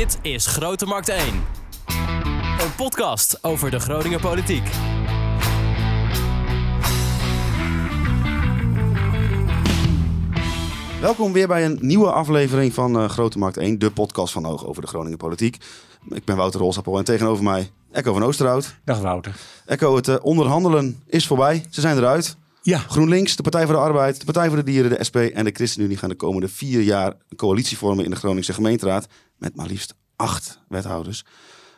Dit is Grote Markt 1. Een podcast over de Groninger politiek. Welkom weer bij een nieuwe aflevering van uh, Grote Markt 1, de podcast van Oog over de Groningen politiek. Ik ben Wouter Rolsappel en tegenover mij Echo van Oosterhout. Dag Wouter. Echo, het uh, onderhandelen is voorbij. Ze zijn eruit. Ja. GroenLinks, de Partij voor de Arbeid, de Partij voor de Dieren, de SP en de ChristenUnie gaan de komende vier jaar een coalitie vormen in de Groningse gemeenteraad. Met maar liefst acht wethouders.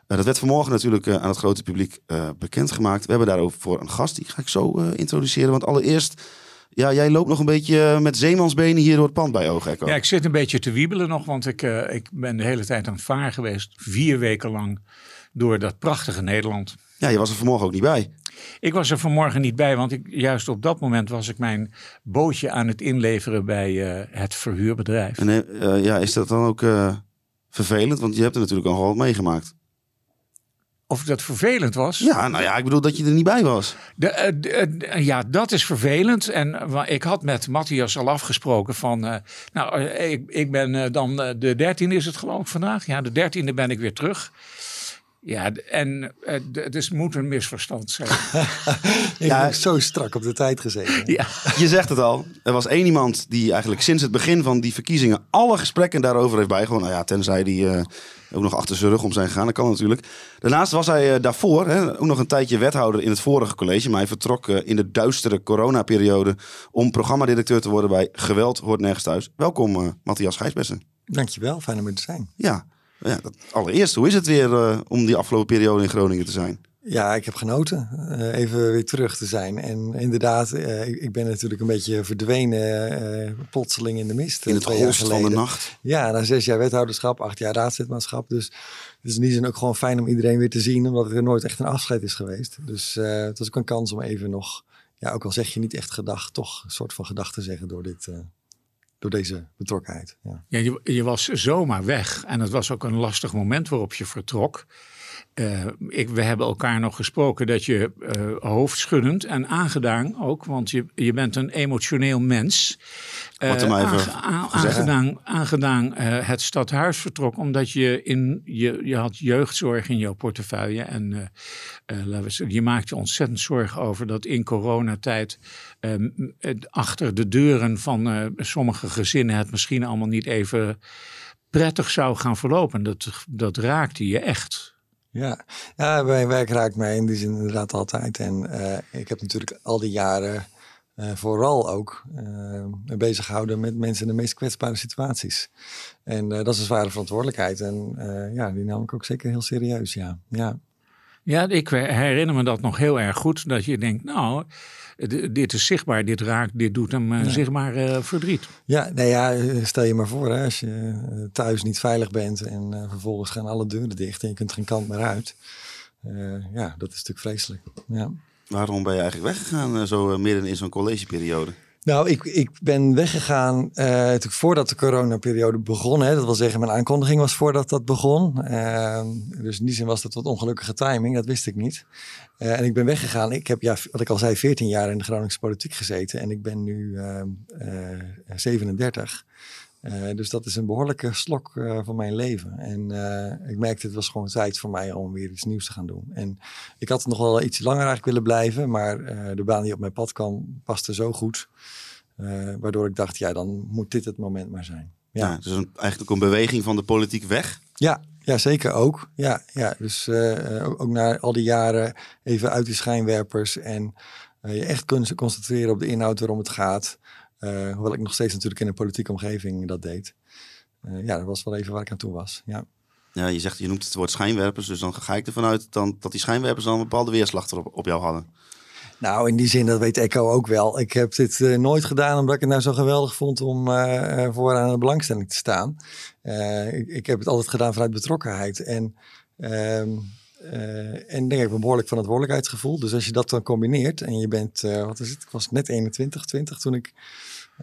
Uh, dat werd vanmorgen natuurlijk uh, aan het grote publiek uh, bekendgemaakt. We hebben daarover voor een gast, die ga ik zo introduceren. Want allereerst, ja, jij loopt nog een beetje met zeemansbenen hier door het pand bij Oog, Echo. Ja, ik zit een beetje te wiebelen nog, want ik, ik ben de hele tijd aan het varen geweest. Vier weken lang door dat prachtige Nederland. Ja, je was er vanmorgen ook niet bij. Ik was er vanmorgen niet bij, want ik, juist op dat moment was ik mijn bootje aan het inleveren bij uh, het verhuurbedrijf. En uh, ja, is dat dan ook uh, vervelend? Want je hebt er natuurlijk al wat meegemaakt. Of dat vervelend was? Ja, nou ja, ik bedoel dat je er niet bij was. De, de, ja, dat is vervelend. En ik had met Matthias al afgesproken van... nou, ik, ik ben dan de dertiende is het geloof ik vandaag. Ja, de dertiende ben ik weer terug. Ja, en uh, dus het moet een misverstand zijn. ik ja, heb zo strak op de tijd gezeten. Ja. Je zegt het al. Er was één iemand die eigenlijk sinds het begin van die verkiezingen alle gesprekken daarover heeft bijgewoond. Nou ja, tenzij die uh, ook nog achter zijn rug om zijn gegaan. Dat kan natuurlijk. Daarnaast was hij uh, daarvoor hè, ook nog een tijdje wethouder in het vorige college. Maar hij vertrok in de duistere coronaperiode om programmadirecteur te worden bij Geweld Hoort Nergens Thuis. Welkom, Matthias Gijsbessen. Dankjewel, fijn om er te zijn. Ja, ja, dat, allereerst, hoe is het weer uh, om die afgelopen periode in Groningen te zijn? Ja, ik heb genoten. Uh, even weer terug te zijn. En inderdaad, uh, ik, ben natuurlijk een beetje verdwenen, plotseling in de mist. In het holst van de nacht. Ja, na zes jaar wethouderschap, acht jaar raadslidmaatschap. Dus het is in die zin ook gewoon fijn om iedereen weer te zien, omdat er nooit echt een afscheid is geweest. Dus het was ook een kans om even nog, ja, ook al zeg je niet echt gedacht, toch een soort van gedachte zeggen door dit door deze betrokkenheid. Ja. je, je, was zomaar weg en het was ook een lastig moment waarop je vertrok. Uh, ik, we hebben elkaar nog gesproken dat je uh, hoofdschuddend en aangedaan ook, want je, je bent een emotioneel mens. Uh, Wat hem even aange, aangedaan, aangedaan het stadhuis vertrok, omdat je in je, je had jeugdzorg in jouw portefeuille. En je maakte ontzettend zorgen over dat in coronatijd achter de deuren van sommige gezinnen het misschien allemaal niet even prettig zou gaan verlopen. Dat, dat raakte je echt. Ja, ja mijn werk raakt mij in die zin inderdaad altijd. En uh, ik heb natuurlijk al die jaren uh, vooral ook uh, bezig gehouden met mensen in de meest kwetsbare situaties. En dat is een zware verantwoordelijkheid. En ja, die nam ik ook zeker heel serieus, ja. Ja, ja ik herinner me dat nog heel erg goed. Dat je denkt, nou dit is zichtbaar, dit raakt, dit doet hem uh, zichtbaar uh, verdriet. Ja, nou ja, stel je maar voor, hè, als je thuis niet veilig bent en uh, vervolgens gaan alle deuren dicht en je kunt geen kant meer uit. ja, dat is natuurlijk vreselijk. Ja. Waarom ben je eigenlijk weggegaan zo midden in zo'n collegeperiode? Nou, ik, ik ben weggegaan uh, voordat de coronaperiode begon. Hè. Dat wil zeggen, mijn aankondiging was voordat dat begon. Uh, dus in die zin was dat wat ongelukkige timing, dat wist ik niet. Uh, en ik ben weggegaan. Ik heb, ja, wat ik al zei, 14 jaar in de Groningse politiek gezeten. En ik ben nu 37. Uh, dus dat is een behoorlijke slok uh, van mijn leven. En uh, ik merkte het was gewoon tijd voor mij om weer iets nieuws te gaan doen. En ik had nog wel iets langer eigenlijk willen blijven, maar de baan die op mijn pad kwam paste zo goed. waardoor ik dacht, ja, dan moet dit het moment maar zijn. Ja, ja dus een, eigenlijk een beweging van de politiek weg? Ja, ja zeker ook. Ja, ja, dus ook, ook na al die jaren even uit die schijnwerpers en je echt kunnen concentreren op de inhoud waarom het gaat. Uh, hoewel ik nog steeds natuurlijk in een politieke omgeving dat deed. Uh, ja, dat was wel even waar ik aan toe was. Ja. Ja, je zegt, je noemt het woord schijnwerpers, dus dan ga ik ervan uit dan, dat die schijnwerpers dan een bepaalde weerslag erop op jou hadden. Nou, in die zin, dat weet Echo ook wel. Ik heb dit uh, nooit gedaan omdat ik het nou zo geweldig vond om uh, vooraan de belangstelling te staan. Ik, ik, heb het altijd gedaan vanuit betrokkenheid. En, ehm, en denk ik een behoorlijk verantwoordelijkheidsgevoel. Dus als je dat dan combineert en je bent, wat is het? Ik was net 21, 20 toen ik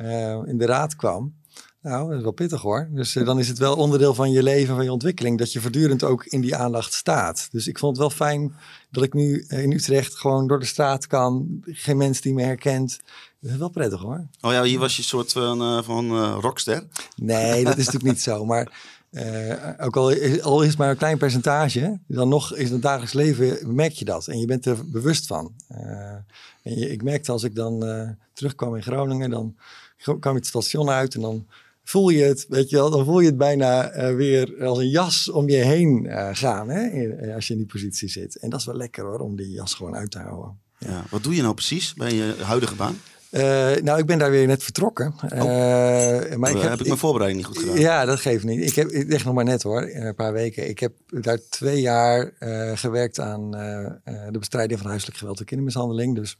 uh, in de raad kwam. Nou, dat is wel pittig hoor. Dus dan is het wel onderdeel van je leven, van je ontwikkeling, dat je voortdurend ook in die aandacht staat. Dus ik vond het wel fijn dat ik nu in Utrecht gewoon door de straat kan. Geen mens die me herkent. Dat is wel prettig hoor. Oh ja, hier was je soort van, van rockster? Nee, dat is natuurlijk niet zo. Maar eh, ook al is, is het maar een klein percentage, dan nog in het dagelijks leven merk je dat. En je bent er bewust van. Uh, en ik merkte als ik dan uh, terugkwam in Groningen, dan kwam ik het station uit en dan voel je het, weet je wel, dan voel je het bijna weer als een jas om je heen gaan, hè, als je in die positie zit. En dat is wel lekker hoor, om die jas gewoon uit te houden. Ja. Wat doe je nou precies bij je huidige baan? Uh, nou, ik ben daar weer net vertrokken. Oh. Uh, maar ik heb, heb ik mijn voorbereiding niet goed gedaan? Ja, dat geeft niet. Ik heb echt nog maar net hoor, een paar weken. Ik heb daar twee jaar uh, gewerkt aan de bestrijding van huiselijk geweld en kindermishandeling. Dus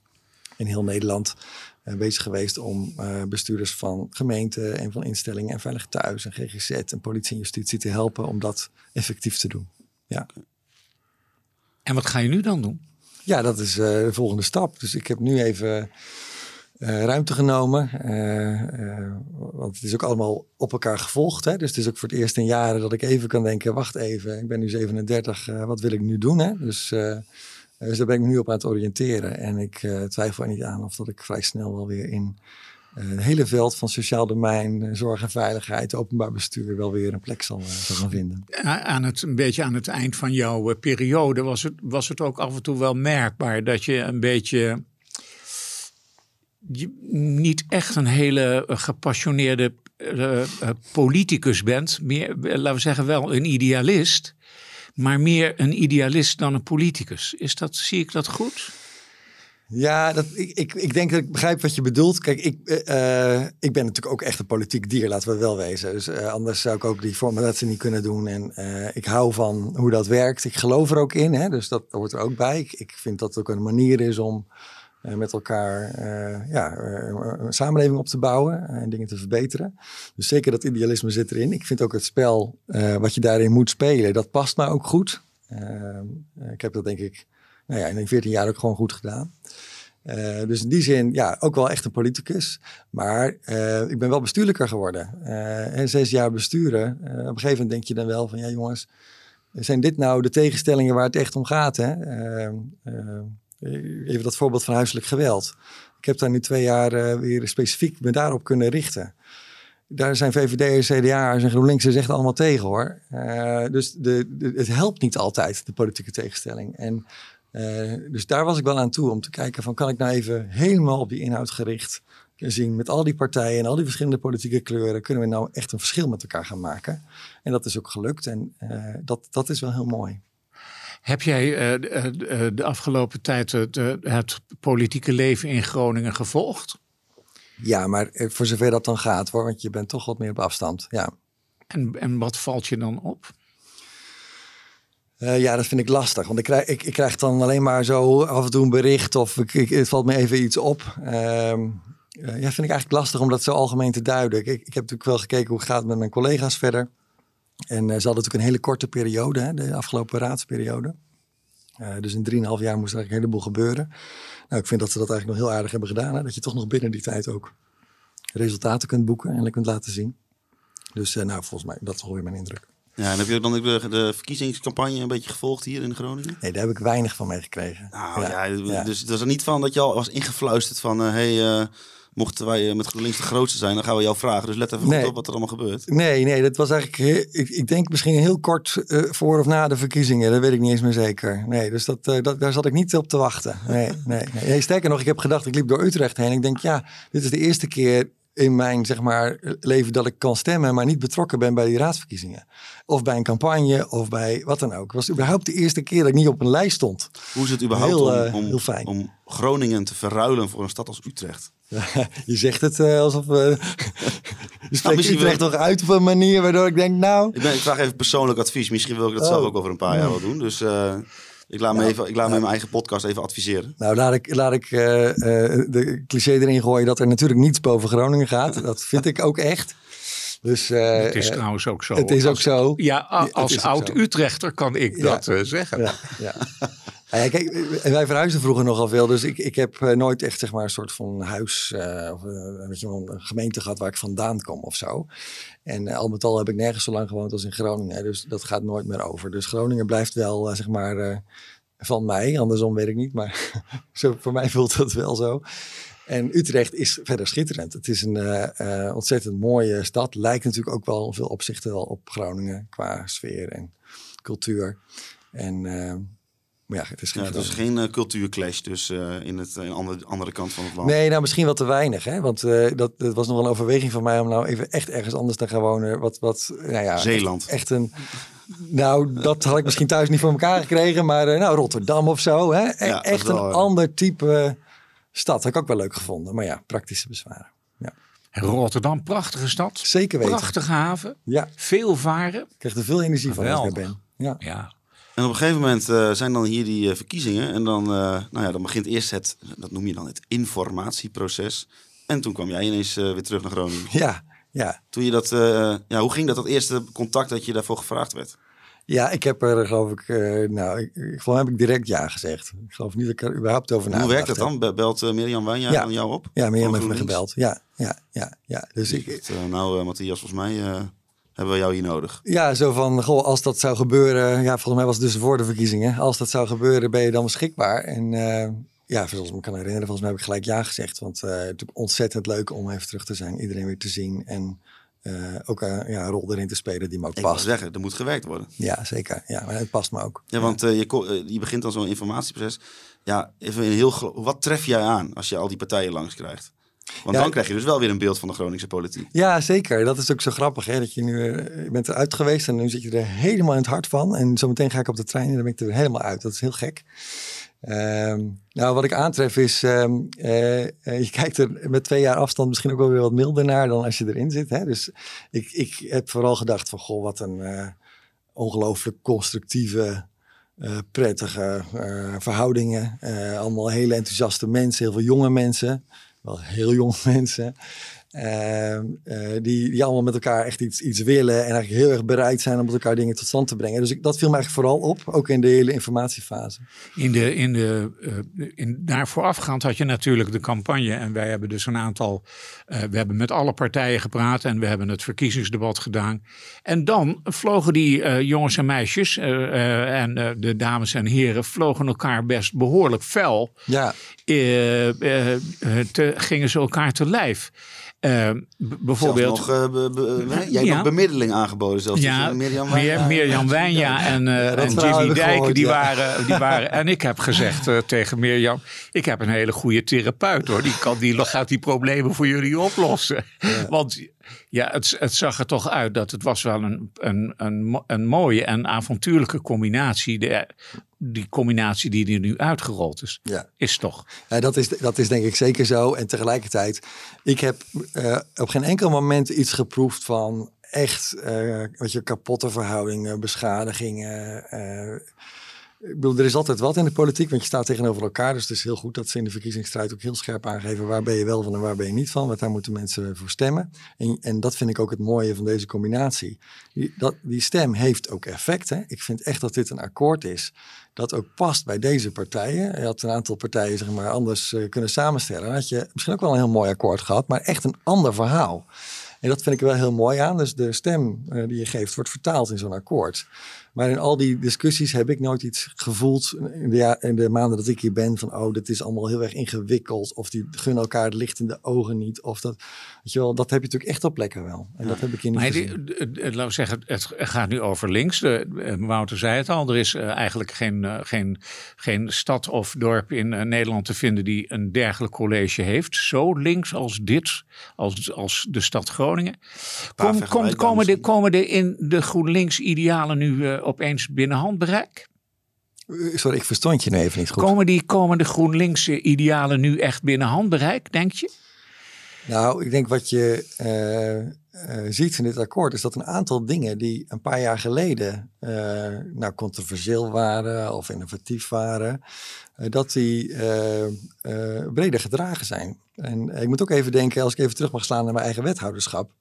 in heel Nederland bezig geweest om bestuurders van gemeenten en van instellingen en Veilig Thuis en GGZ en politie en justitie te helpen om dat effectief te doen. Ja. En wat ga je nu dan doen? Ja, dat is de volgende stap. Dus ik heb nu even uh, ruimte genomen. Uh, uh, want het is ook allemaal op elkaar gevolgd. Hè? Dus het is ook voor het eerst in jaren dat ik even kan denken: wacht even, ik ben nu 37, wat wil ik nu doen? Hè? Dus, dus daar ben ik me nu op aan het oriënteren. En ik twijfel er niet aan of dat ik vrij snel wel weer in het hele veld van sociaal domein, zorg en veiligheid, openbaar bestuur wel weer een plek zal, gaan vinden. Aan het, een beetje aan het eind van jouw periode was het, was het ook af en toe wel merkbaar dat je een beetje je niet echt een hele eh, gepassioneerde uh, politicus bent. Meer, laten we zeggen, wel een idealist. Maar meer een idealist dan een politicus. Is dat, zie ik dat goed? Ja, dat, ik, ik, ik denk dat ik begrijp wat je bedoelt. Kijk, ik, ik ben natuurlijk ook echt een politiek dier, laten we wel wezen. Dus anders zou ik ook die formulatie niet kunnen doen. En ik hou van hoe dat werkt. Ik geloof er ook in, hè, dus dat hoort er ook bij. Ik, ik vind dat het ook een manier is om uh, met elkaar uh, ja, uh, een samenleving op te bouwen en dingen te verbeteren. Dus zeker dat idealisme zit erin. Ik vind ook het spel wat je daarin moet spelen, dat past mij ook goed. ik heb dat denk ik nou ja, in 14 jaar ook gewoon goed gedaan. dus in die zin, ja, ook wel echt een politicus. Maar ik ben wel bestuurlijker geworden. en zes jaar besturen, op een gegeven moment denk je dan wel van, ja jongens, zijn dit nou de tegenstellingen waar het echt om gaat? Hè? Eh, even dat voorbeeld van huiselijk geweld. Ik heb daar nu twee jaar uh, weer specifiek me daarop kunnen richten. Daar zijn VVD'ers, CDA'ers en GroenLinks'ers echt allemaal tegen hoor. Uh, dus de, het helpt niet altijd, de politieke tegenstelling. En, uh, dus daar was ik wel aan toe om te kijken van kan ik nou even helemaal op die inhoud gericht zien met al die partijen en al die verschillende politieke kleuren kunnen we nou echt een verschil met elkaar gaan maken. En dat is ook gelukt en dat, dat is wel heel mooi. Heb jij uh, uh, de afgelopen tijd het, het, politieke leven in Groningen gevolgd? Ja, maar voor zover dat dan gaat hoor, want je bent toch wat meer op afstand. Ja. En, en wat valt je dan op? Uh, ja, dat vind ik lastig. Want ik krijg, ik, ik, krijg dan alleen maar zo af en toe een bericht of ik, ik, het valt me even iets op. Uh, ja, vind ik eigenlijk lastig om dat zo algemeen te duiden. Ik, ik, heb natuurlijk wel gekeken hoe het gaat met mijn collega's verder. En uh, ze hadden natuurlijk een hele korte periode, hè, de afgelopen raadsperiode. Uh, dus in 3,5 jaar moest er eigenlijk een heleboel gebeuren. Nou, ik vind dat ze dat eigenlijk nog heel aardig hebben gedaan. Hè? Dat je toch nog binnen die tijd ook resultaten kunt boeken en kunt laten zien. Dus uh, nou, volgens mij, dat is alweer mijn indruk. Ja, en heb je dan de, de verkiezingscampagne een beetje gevolgd hier in Groningen? Nee, daar heb ik weinig van meegekregen. Nou ja, ja dus het was er niet van dat je al was ingefluisterd van... hé, hey, mochten wij eh, met GroenLinks de grootste zijn, dan gaan we jou vragen. Dus let even goed op wat er allemaal gebeurt. Nee, nee, dat was eigenlijk, ik, ik denk misschien heel kort uh, voor of na de verkiezingen. Dat weet ik niet eens meer zeker. Nee, dus dat, uh, dat, daar zat ik niet op te wachten. Nee, nee, nee. Sterker nog, ik heb gedacht, ik liep door Utrecht heen. Ik denk, ja, dit is de eerste keer in mijn zeg maar, leven dat ik kan stemmen, maar niet betrokken ben bij die raadsverkiezingen. Of bij een campagne, of bij wat dan ook. Het was überhaupt de eerste keer dat ik niet op een lijst stond. Hoe is het überhaupt heel, om, om, om, Groningen te verruilen voor een stad als Utrecht? je zegt het uh, alsof we. Uh, je spreekt nou, Utrecht toch uit op een manier waardoor ik denk, nou. Ik, vraag even persoonlijk advies. Misschien wil ik dat zelf oh. ook over een paar jaar wel doen. Dus. Uh, ik laat, me, even, ik laat me in mijn eigen podcast even adviseren. Nou, laat ik, laat ik uh, uh, de cliché erin gooien dat er natuurlijk niets boven Groningen gaat. Dat vind ik ook echt. Dus, uh, het is trouwens ook zo. Het is ook zo. Ja, als oud-Utrechter kan ik dat zeggen. Ja, ja. Ja, kijk, wij verhuisden vroeger nogal veel, dus ik, ik heb nooit echt zeg maar, een soort van huis uh, of weet je, een gemeente gehad waar ik vandaan kom of zo. En al met al heb ik nergens zo lang gewoond als in Groningen, dus dat gaat nooit meer over. Dus Groningen blijft wel, zeg maar, van mij, andersom weet ik niet, maar zo, voor mij voelt dat wel zo. En Utrecht is verder schitterend. Het is een eh, eh, ontzettend mooie stad. Lijkt natuurlijk ook wel in veel opzichten wel op Groningen qua sfeer en cultuur. En uh, maar ja, het is geen, ja, het is geen uh, cultuurclash dus uh, in het uh, andere, andere kant van het land. Nee, nou misschien wel te weinig. Hè? Want dat, dat was nog wel een overweging van mij om nou even echt ergens anders te gaan wonen. Wat, wat, nou ja, Zeeland. Echt, echt, een. Nou, dat had ik misschien thuis niet voor elkaar gekregen. Maar nou, Rotterdam of zo. Hè? E Ja, echt wel, een ander type stad. Had ik ook wel leuk gevonden. Maar ja, praktische bezwaren. Ja. En Rotterdam, prachtige stad. Zeker weten. Prachtige haven. Ja, Veel varen. ik krijg er veel energie van als ik er ben. Ja. Ja. En op een gegeven moment eh, zijn dan hier die eh, verkiezingen. En dan, eh, nou ja, dan begint eerst het, dat noem je dan het informatieproces. En toen kwam jij ineens weer terug naar Groningen. Ja, ja. Toen je dat, eh, ja, hoe ging dat, dat eerste contact dat je daarvoor gevraagd werd? Ja, ik heb er geloof ik, eh, nou, ik, ik, mij heb ik direct ja gezegd. Ik geloof niet dat ik er überhaupt over hoe nagedacht werkt dat dan? Be- Belt eh, Mirjam Wijnja Ja. dan jou op? Ja, Van hebt me gebeld. Ja, ja, ja, ja. Dus ik, Eh, nou, Matthias, volgens mij hebben we jou hier nodig. ja, zo van, goh, als dat zou gebeuren, ja, volgens mij was het dus voor de verkiezingen. Als dat zou gebeuren, ben je dan beschikbaar? En ja, zoals ik me kan herinneren, volgens mij heb ik gelijk ja gezegd. Want het is ontzettend leuk om even terug te zijn, iedereen weer te zien. En eh, ook eh, ja, een rol erin te spelen die me ook Ik wil past. zeggen, er moet gewerkt worden. Ja, zeker. Ja, maar het past me ook. Ja, want eh, je, begint dan zo'n informatieproces. Ja, even een heel wat tref jij aan als je al die partijen langs krijgt? Want Ja, dan krijg je dus wel weer een beeld van de Groningse politiek. Ja, zeker. Dat is ook zo grappig. Hè? Dat je nu je bent eruit geweest en nu zit je er helemaal in het hart van. En zometeen ga ik op de trein en dan ben ik er helemaal uit. Dat is heel gek. Ehm, nou, wat ik aantref is, ehm, eh, eh, je kijkt er met twee jaar afstand misschien ook wel weer wat milder naar dan als je erin zit. Hè? Dus ik, ik heb vooral gedacht van, goh, wat een eh, ongelooflijk constructieve, prettige verhoudingen. Allemaal hele enthousiaste mensen, heel veel jonge mensen. Wel heel jonge mensen. Ehm, eh, die, die allemaal met elkaar echt iets, iets willen en eigenlijk heel erg bereid zijn om met elkaar dingen tot stand te brengen. Dus ik, dat viel me eigenlijk vooral op, ook in de hele informatiefase. In de, in de, eh, in, daar voorafgaand had je natuurlijk de campagne. En wij hebben dus een aantal. eh, we hebben met alle partijen gepraat en we hebben het verkiezingsdebat gedaan. En dan vlogen die jongens en meisjes en de dames en heren vlogen elkaar best behoorlijk fel. Ja, te, gingen ze elkaar te lijf. Eh, b- bijvoorbeeld. Nog, eh, be- be- nee, jij hebt Ja. nog bemiddeling aangeboden zelfs. Ja, Mirjam Mir- Wijnja. Mirjam Wijnja en, eh, en Jimmy Dijk, gehoord, die, ja. waren, die waren. En ik heb gezegd eh, tegen Mirjam: Ik heb een hele goede therapeut hoor. Die, kan, die gaat die problemen voor jullie oplossen. Want ja, het, het zag er toch uit dat het was wel een, een, een, een mooie en avontuurlijke combinatie. De, die combinatie die er nu uitgerold is, ja. is toch. Ja, dat, is, dat is denk ik zeker zo. En tegelijkertijd, ik heb eh, op geen enkel moment iets geproefd van echt eh wat je, kapotte verhoudingen, beschadigingen. eh. ik bedoel, er is altijd wat in de politiek, want je staat tegenover elkaar. Dus het is heel goed dat ze in de verkiezingsstrijd ook heel scherp aangeven waar ben je wel van en waar ben je niet van. Want daar moeten mensen voor stemmen. En, en dat vind ik ook het mooie van deze combinatie. Die, dat, die stem heeft ook effect. Hè? Ik vind echt dat dit een akkoord is dat ook past bij deze partijen. Je had een aantal partijen zeg maar, anders eh, kunnen samenstellen. Dan had je misschien ook wel een heel mooi akkoord gehad, maar echt een ander verhaal. En dat vind ik wel heel mooi aan. Dus de stem eh, die je geeft wordt vertaald in zo'n akkoord. Maar in al die discussies heb ik nooit iets gevoeld in de, ja- in de maanden dat ik hier ben van oh, dit is allemaal heel erg ingewikkeld of die gunnen elkaar het licht in de ogen niet of dat, weet je wel, dat heb je natuurlijk echt op plekken wel. En dat heb ik hier niet Maar die- laten we zeggen, het gaat nu over links. De, eh, Wouter zei het al, er is eh, eigenlijk geen, eh, geen, geen stad of dorp in Nederland te vinden die een dergelijk college heeft. Zo links als dit, als, als de stad Groningen. Kom, komen, de, komen de in de GroenLinks-idealen nu eh, opeens binnen handbereik? Eh, Sorry, ik verstond je nu even niet goed. Komen die komen de GroenLinks-idealen nu echt binnen handbereik, denk je? Nou, ik denk wat je eh, eh, ziet in dit akkoord is dat een aantal dingen die een paar jaar geleden eh, nou, controversieel waren of innovatief waren, eh, dat die eh, eh, breder gedragen zijn. En ik moet ook even denken, als ik even terug mag slaan naar mijn eigen wethouderschap.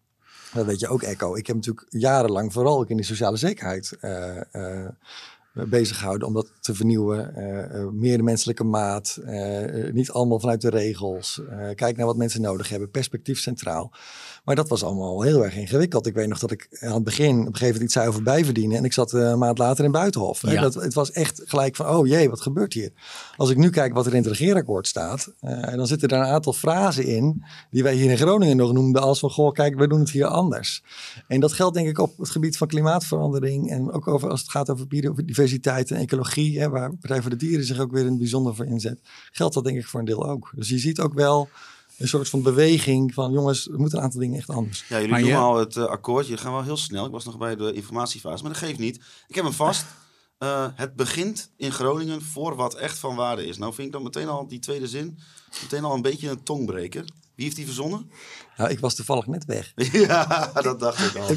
Dat weet je ook, Echo. Ik heb natuurlijk jarenlang vooral ook in die sociale zekerheid eh, eh, bezig gehouden om dat te vernieuwen. Eh, meer de menselijke maat. niet allemaal vanuit de regels. Kijk naar wat mensen nodig hebben. Perspectief centraal. Maar dat was allemaal heel erg ingewikkeld. Ik weet nog dat ik aan het begin op een gegeven moment iets zei over bijverdienen. En ik zat eh, een maand later in Buitenhof. Ja. Dat, het was echt gelijk van, oh jee, wat gebeurt hier? Als ik nu kijk wat er in het regeerakkoord staat. eh, dan zitten er een aantal frasen in die wij hier in Groningen nog noemden als van, goh, kijk, we doen het hier anders. En dat geldt denk ik op het gebied van klimaatverandering. En ook over, als het gaat over biodiversiteit en ecologie. Hè, waar Partij voor de Dieren zich ook weer in het bijzonder voor inzet. Geldt dat denk ik voor een deel ook. Dus je ziet ook wel een soort van beweging van jongens, er moeten een aantal dingen echt anders. Ja, jullie Maar noemen je- al het eh, akkoord. Jullie gaan wel heel snel. Ik was nog bij de informatiefase, maar dat geeft niet. Ik heb hem vast. Eh, het begint in Groningen voor wat echt van waarde is. Nou vind ik dan meteen al die tweede zin, meteen al een beetje een tongbreker. Wie heeft die verzonnen? Nou, ik was toevallig net weg. ja, dat dacht ik al.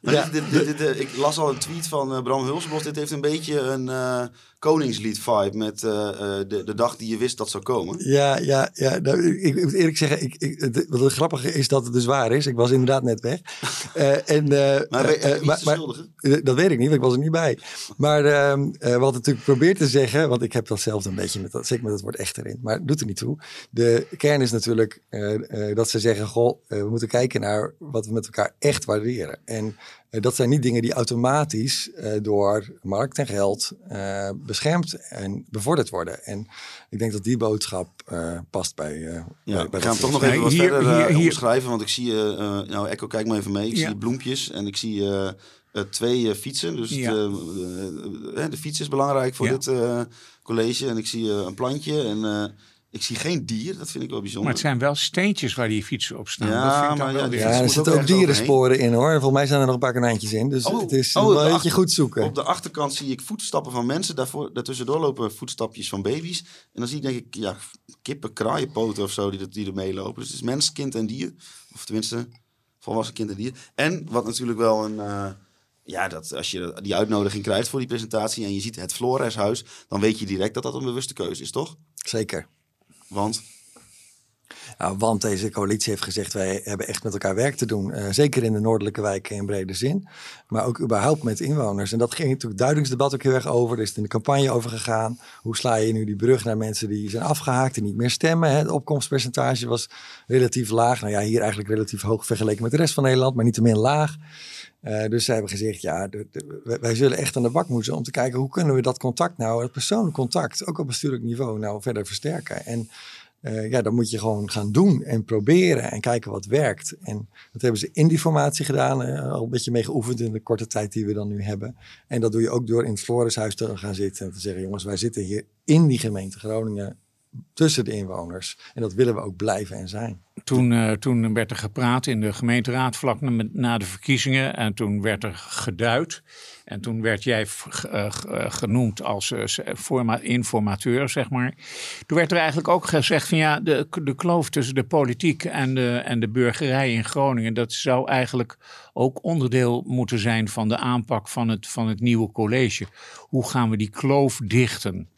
Ja, dit, dit, dit, dit, ik las al een tweet van eh, Bram Hulsebos. Dit heeft een beetje een eh, koningslied vibe met eh, eh, de, de dag die je wist dat zou komen. ja, ja. ja. Nou, ik, ik moet eerlijk zeggen, ik, ik, het, wat het grappige is dat het dus waar is. Ik was inderdaad net weg. Eh, en, Maar maar- maar-? Eh, Dat weet ik niet, want ik was er niet bij. Maar ehm eh, wat ik natuurlijk probeer te zeggen, want ik heb datzelfde een beetje met dat, zeker met het woord echt erin, maar doet er niet toe. De kern is natuurlijk dat ze zeggen, goh, we moeten kijken naar wat we met elkaar echt waarderen. En dat zijn niet dingen die automatisch eh, door markt en geld eh, beschermd en bevorderd worden. En ik denk dat die boodschap eh, past bij. eh, Ja, bij, we gaan toch nog even wat hier- verder eh, hier- hier- omschrijven. Want ik zie, eh, eh, nou Echo, kijk maar even mee. Ik Ja. zie bloempjes en ik zie eh, eh, twee eh, fietsen. Dus Ja. de, eh, de fiets is belangrijk voor Ja. dit eh, college. En ik zie eh, een plantje en eh, ik zie geen dier. Dat vind ik wel bijzonder. Maar het zijn wel steentjes waar die fietsen op staan. Ja, dat vind ik dan maar wel ja, er zitten ook dierensporen in hoor. Volgens mij zijn er nog een paar konijntjes in. Dus Oh, het is oh, een beetje goed zoeken. Op de achterkant zie ik voetstappen van mensen. Daarvoor, daartussendoor lopen voetstapjes van baby's. En dan zie ik denk ik ja, kippen, kraaienpoten of zo die, er- die er meelopen. Dus het is mens, kind en dier. Of tenminste, volwassen kind en dier. En wat natuurlijk wel een... eh, ja, dat als je die uitnodiging krijgt voor die presentatie en je ziet het Floreshuis, dan weet je direct dat dat een bewuste keuze is, toch? Zeker. Want Nou, want deze coalitie heeft gezegd, wij hebben echt met elkaar werk te doen. Eh, zeker in de noordelijke wijken in brede zin. Maar ook überhaupt met inwoners. En dat ging natuurlijk duidelijksdebat ook heel erg over. Er is het in de campagne over gegaan. Hoe sla je nu die brug naar mensen die zijn afgehaakt en niet meer stemmen? Hè? Het opkomstpercentage was relatief laag. Nou ja, hier eigenlijk relatief hoog vergeleken met de rest van Nederland, maar niet te min laag. Eh, dus zij hebben gezegd, ja, wij- zullen echt aan de bak moeten om te kijken hoe kunnen we dat contact nou, het persoonlijk contact, ook op bestuurlijk niveau, nou verder versterken. En eh, ja, dan moet je gewoon gaan doen en proberen en kijken wat werkt. En dat hebben ze in die formatie gedaan, eh, al een beetje mee geoefend in de korte tijd die we dan nu hebben. En dat doe je ook door in het Florishuis te gaan zitten en te zeggen, jongens, wij zitten hier in die gemeente Groningen tussen de inwoners. En dat willen we ook blijven en zijn. Toen, eh, toen werd er gepraat in de gemeenteraad vlak na, de verkiezingen. En toen werd er geduid. En toen werd jij eh, eh, genoemd als informateur, zeg maar. Toen werd er eigenlijk ook gezegd van ja, de, de kloof tussen de politiek en de, en de burgerij in Groningen, dat zou eigenlijk ook onderdeel moeten zijn van de aanpak van het, van het nieuwe college. Hoe gaan we die kloof dichten?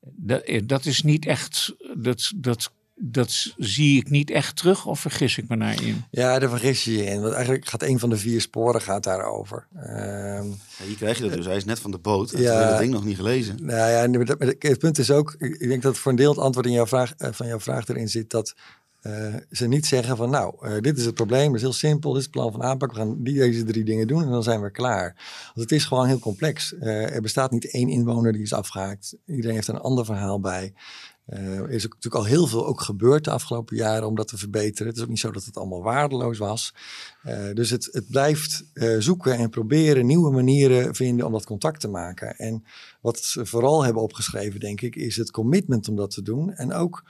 Dat, dat is niet echt, dat, dat, dat zie ik niet echt terug of vergis ik me daarin? Ja, daar vergis je je in. Want eigenlijk gaat een van de vier sporen gaat daarover. Ehm ja, hier krijg je dat dus. Hij is net van de boot. Ja. heeft het ding nog niet gelezen. Nou ja, en dat- het punt is ook, ik ik denk dat voor een deel het antwoord in jouw vraag, eh, van jouw vraag erin zit dat eh, ze niet zeggen van nou, eh, dit is het probleem, het is heel simpel, dit is het plan van aanpak, we gaan die, deze drie dingen doen en dan zijn we klaar. Want het is gewoon heel complex. Eh, er bestaat niet één inwoner die is afgehaakt. Iedereen heeft er een ander verhaal bij. Eh, er is natuurlijk al heel veel ook gebeurd de afgelopen jaren om dat te verbeteren. Het is ook niet zo dat het allemaal waardeloos was. Eh, dus het, het blijft eh, zoeken en proberen nieuwe manieren vinden om dat contact te maken. En wat ze vooral hebben opgeschreven, denk ik, is het commitment om dat te doen. En ook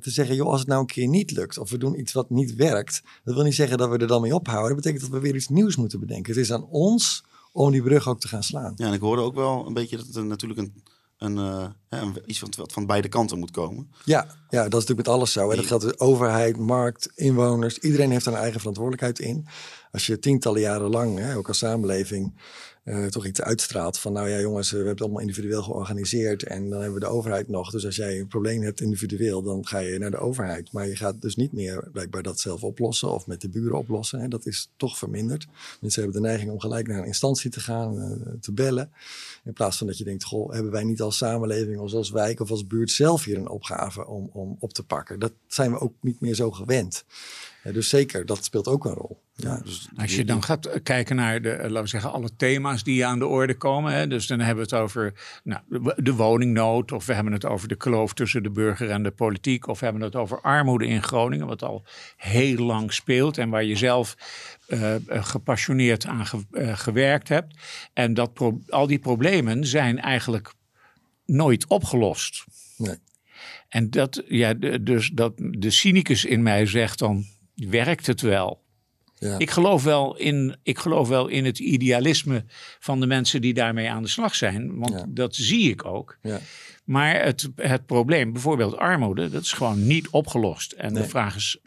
te zeggen, joh, als het nou een keer niet lukt of we doen iets wat niet werkt, dat wil niet zeggen dat we er dan mee ophouden. Dat betekent dat we weer iets nieuws moeten bedenken. Het is aan ons om die brug ook te gaan slaan. Ja, en ik hoorde ook wel een beetje dat er natuurlijk een, een, eh, een- iets van, wat van beide kanten moet komen. Ja, ja, dat is natuurlijk met alles zo. En dat geldt de overheid, markt, inwoners. Iedereen heeft daar een eigen verantwoordelijkheid in. Als je tientallen jaren lang, hè, ook als samenleving, eh, toch iets uitstraalt van... nou ja jongens, we hebben het allemaal individueel georganiseerd... en dan hebben we de overheid nog. Dus als jij een probleem hebt individueel, dan ga je naar de overheid. Maar je gaat dus niet meer blijkbaar dat zelf oplossen... of met de buren oplossen. Hè. Dat is toch verminderd. Mensen hebben de neiging om gelijk naar een instantie te gaan, eh, te bellen... In plaats van dat je denkt, goh, hebben wij niet als samenleving, of als wijk of als buurt zelf hier een opgave om, om op te pakken? Dat zijn we ook niet meer zo gewend. Dus zeker, dat speelt ook een rol. Ja. Dus Als je dan gaat kijken naar de, eh, laten we zeggen, alle thema's die aan de orde komen. Hè, dus dan hebben we het over nou, de- woningnood. Of we hebben het over de kloof tussen de burger en de politiek. Of we hebben het over armoede in Groningen. Wat al heel lang speelt. En waar je zelf eh, eh, gepassioneerd aan ge- eh, gewerkt hebt. En dat pro- al die problemen zijn eigenlijk nooit opgelost. Nee. En dat, ja, dus dat de cynicus in mij zegt dan, werkt het wel? Ja. Ik geloof, wel in, ik geloof wel in het idealisme van de mensen die daarmee aan de slag zijn. Want Ja. dat zie ik ook. Ja. Maar het, het probleem, bijvoorbeeld armoede, dat is gewoon niet opgelost. En de vraag is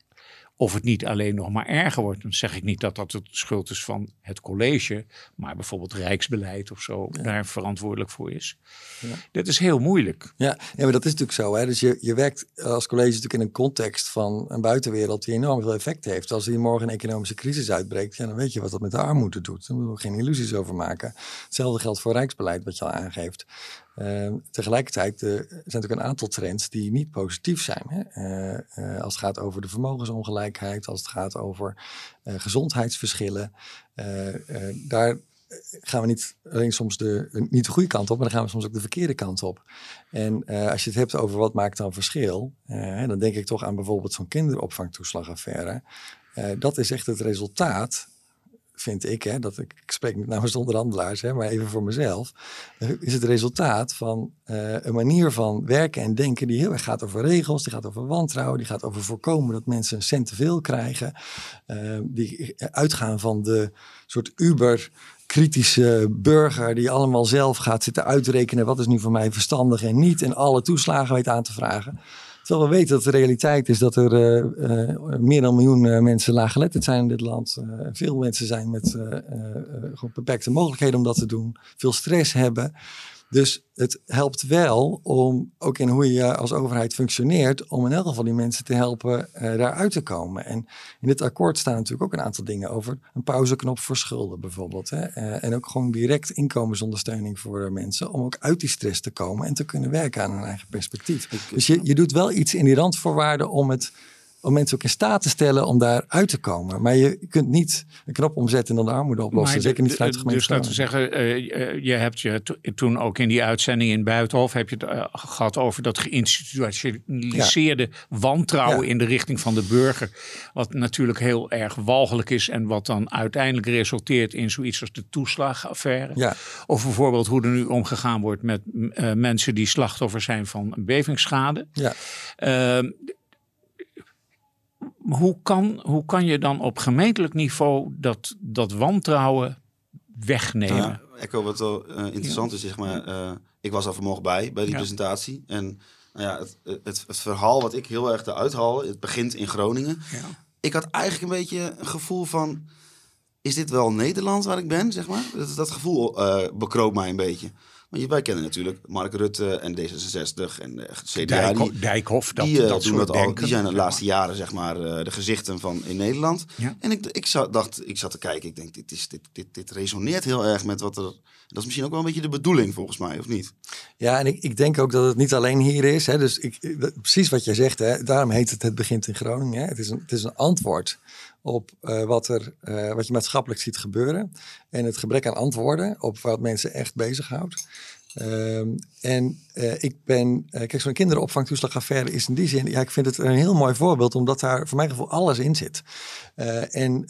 of het niet alleen nog maar erger wordt. Dan zeg ik niet dat dat de schuld is van het college. Maar bijvoorbeeld rijksbeleid of zo daar verantwoordelijk voor is. Ja. Dit is heel moeilijk. Ja, ja, maar dat is natuurlijk zo. Hè? Dus je, je werkt als college natuurlijk in een context van een buitenwereld die enorm veel effect heeft. Als hier morgen een economische crisis uitbreekt, ja, dan weet je wat dat met de armoede doet. Daar moeten we geen illusies over maken. Hetzelfde geldt voor rijksbeleid, wat je al aangeeft. Ehm, tegelijkertijd eh, zijn natuurlijk een aantal trends die niet positief zijn. Hè? Eh, eh, als het gaat over de vermogensongelijkheid, als het gaat over gezondheidsverschillen. Daar gaan we niet alleen soms de, niet de goede kant op, maar dan gaan we soms ook de verkeerde kant op. En als je het hebt over wat maakt dan verschil, dan denk ik toch aan bijvoorbeeld zo'n kinderopvangtoeslagaffaire. Dat is echt het resultaat, vind ik, hè, dat ik, spreek niet namens de onderhandelaars, hè, maar even voor mezelf, eh, is het resultaat van eh, een manier van werken en denken die heel erg gaat over regels, die gaat over wantrouwen, die gaat over voorkomen dat mensen een cent te veel krijgen, eh, die uitgaan van de soort uber kritische burger die allemaal zelf gaat zitten uitrekenen wat is nu voor mij verstandig en niet en alle toeslagen weet aan te vragen. Terwijl we weten dat de realiteit is dat er eh, eh, meer dan een miljoen eh, mensen laaggeletterd zijn in dit land. Veel mensen zijn met beperkte mogelijkheden om dat te doen. Veel stress hebben. Dus het helpt wel om, ook in hoe je als overheid functioneert, om in elk geval die mensen te helpen eh, daaruit te komen. En in dit akkoord staan natuurlijk ook een aantal dingen over een pauzeknop voor schulden bijvoorbeeld. Hè? Eh, en ook gewoon direct inkomensondersteuning voor mensen, om ook uit die stress te komen en te kunnen werken aan hun eigen perspectief. Dus je, je doet wel iets in die randvoorwaarden om het om mensen ook in staat te stellen om daar uit te komen. Maar je kunt niet een knop omzetten en dan de armoede oplossen. Maar Zeker niet vanuit de gemeente. Dus laten we zeggen, eh, eh, je hebt je to- toen ook in die uitzending in Buitenhof heb je het eh, gehad over dat geïnstitutionaliseerde wantrouwen Ja. in de richting van de burger. Wat natuurlijk heel erg walgelijk is en wat dan uiteindelijk resulteert in zoiets als de toeslagenaffaire. Ja. Of bijvoorbeeld hoe er nu omgegaan wordt met mensen die slachtoffer zijn van bevingsschade. Ja. Hoe, kan, hoe kan je dan op gemeentelijk niveau dat, dat wantrouwen wegnemen? Nou ja, Echo, wat wel eh, interessant is, zeg maar, eh, ik was er vanmorgen bij, bij die Ja. presentatie. En nou ja, het, het, het verhaal wat ik heel erg eruit haal, het begint in Groningen. Ja. Ik had eigenlijk een beetje een gevoel van, is dit wel Nederland waar ik ben, zeg maar? Dat, dat gevoel bekroop mij een beetje. Want je- wij kennen natuurlijk Mark Rutte en D66 en de CDA. Dijkho- die, Dijkhoff, dat, die, eh, dat doen dat al. Die zijn de laatste jaren, zeg maar, eh, de gezichten van in Nederland. Ja. En ik, ik zat, dacht, ik zat te kijken, ik denk, dit, is, dit, dit, dit resoneert heel erg met wat er... Dat is misschien ook wel een beetje de bedoeling, volgens mij, of niet? Ja, en ik, ik denk ook dat het niet alleen hier is. Hè, dus ik, precies wat jij zegt, hè, daarom heet het Het begint in Groningen. Hè. Het, is een, het is een antwoord op eh, wat, er, eh, wat je maatschappelijk ziet gebeuren. En het gebrek aan antwoorden op wat mensen echt bezighoudt. Ehm, en eh, ik ben, kijk, zo'n kinderopvangtoeslagaffaire is in die zin, ja, ik vind het een heel mooi voorbeeld, omdat daar voor mijn gevoel alles in zit. En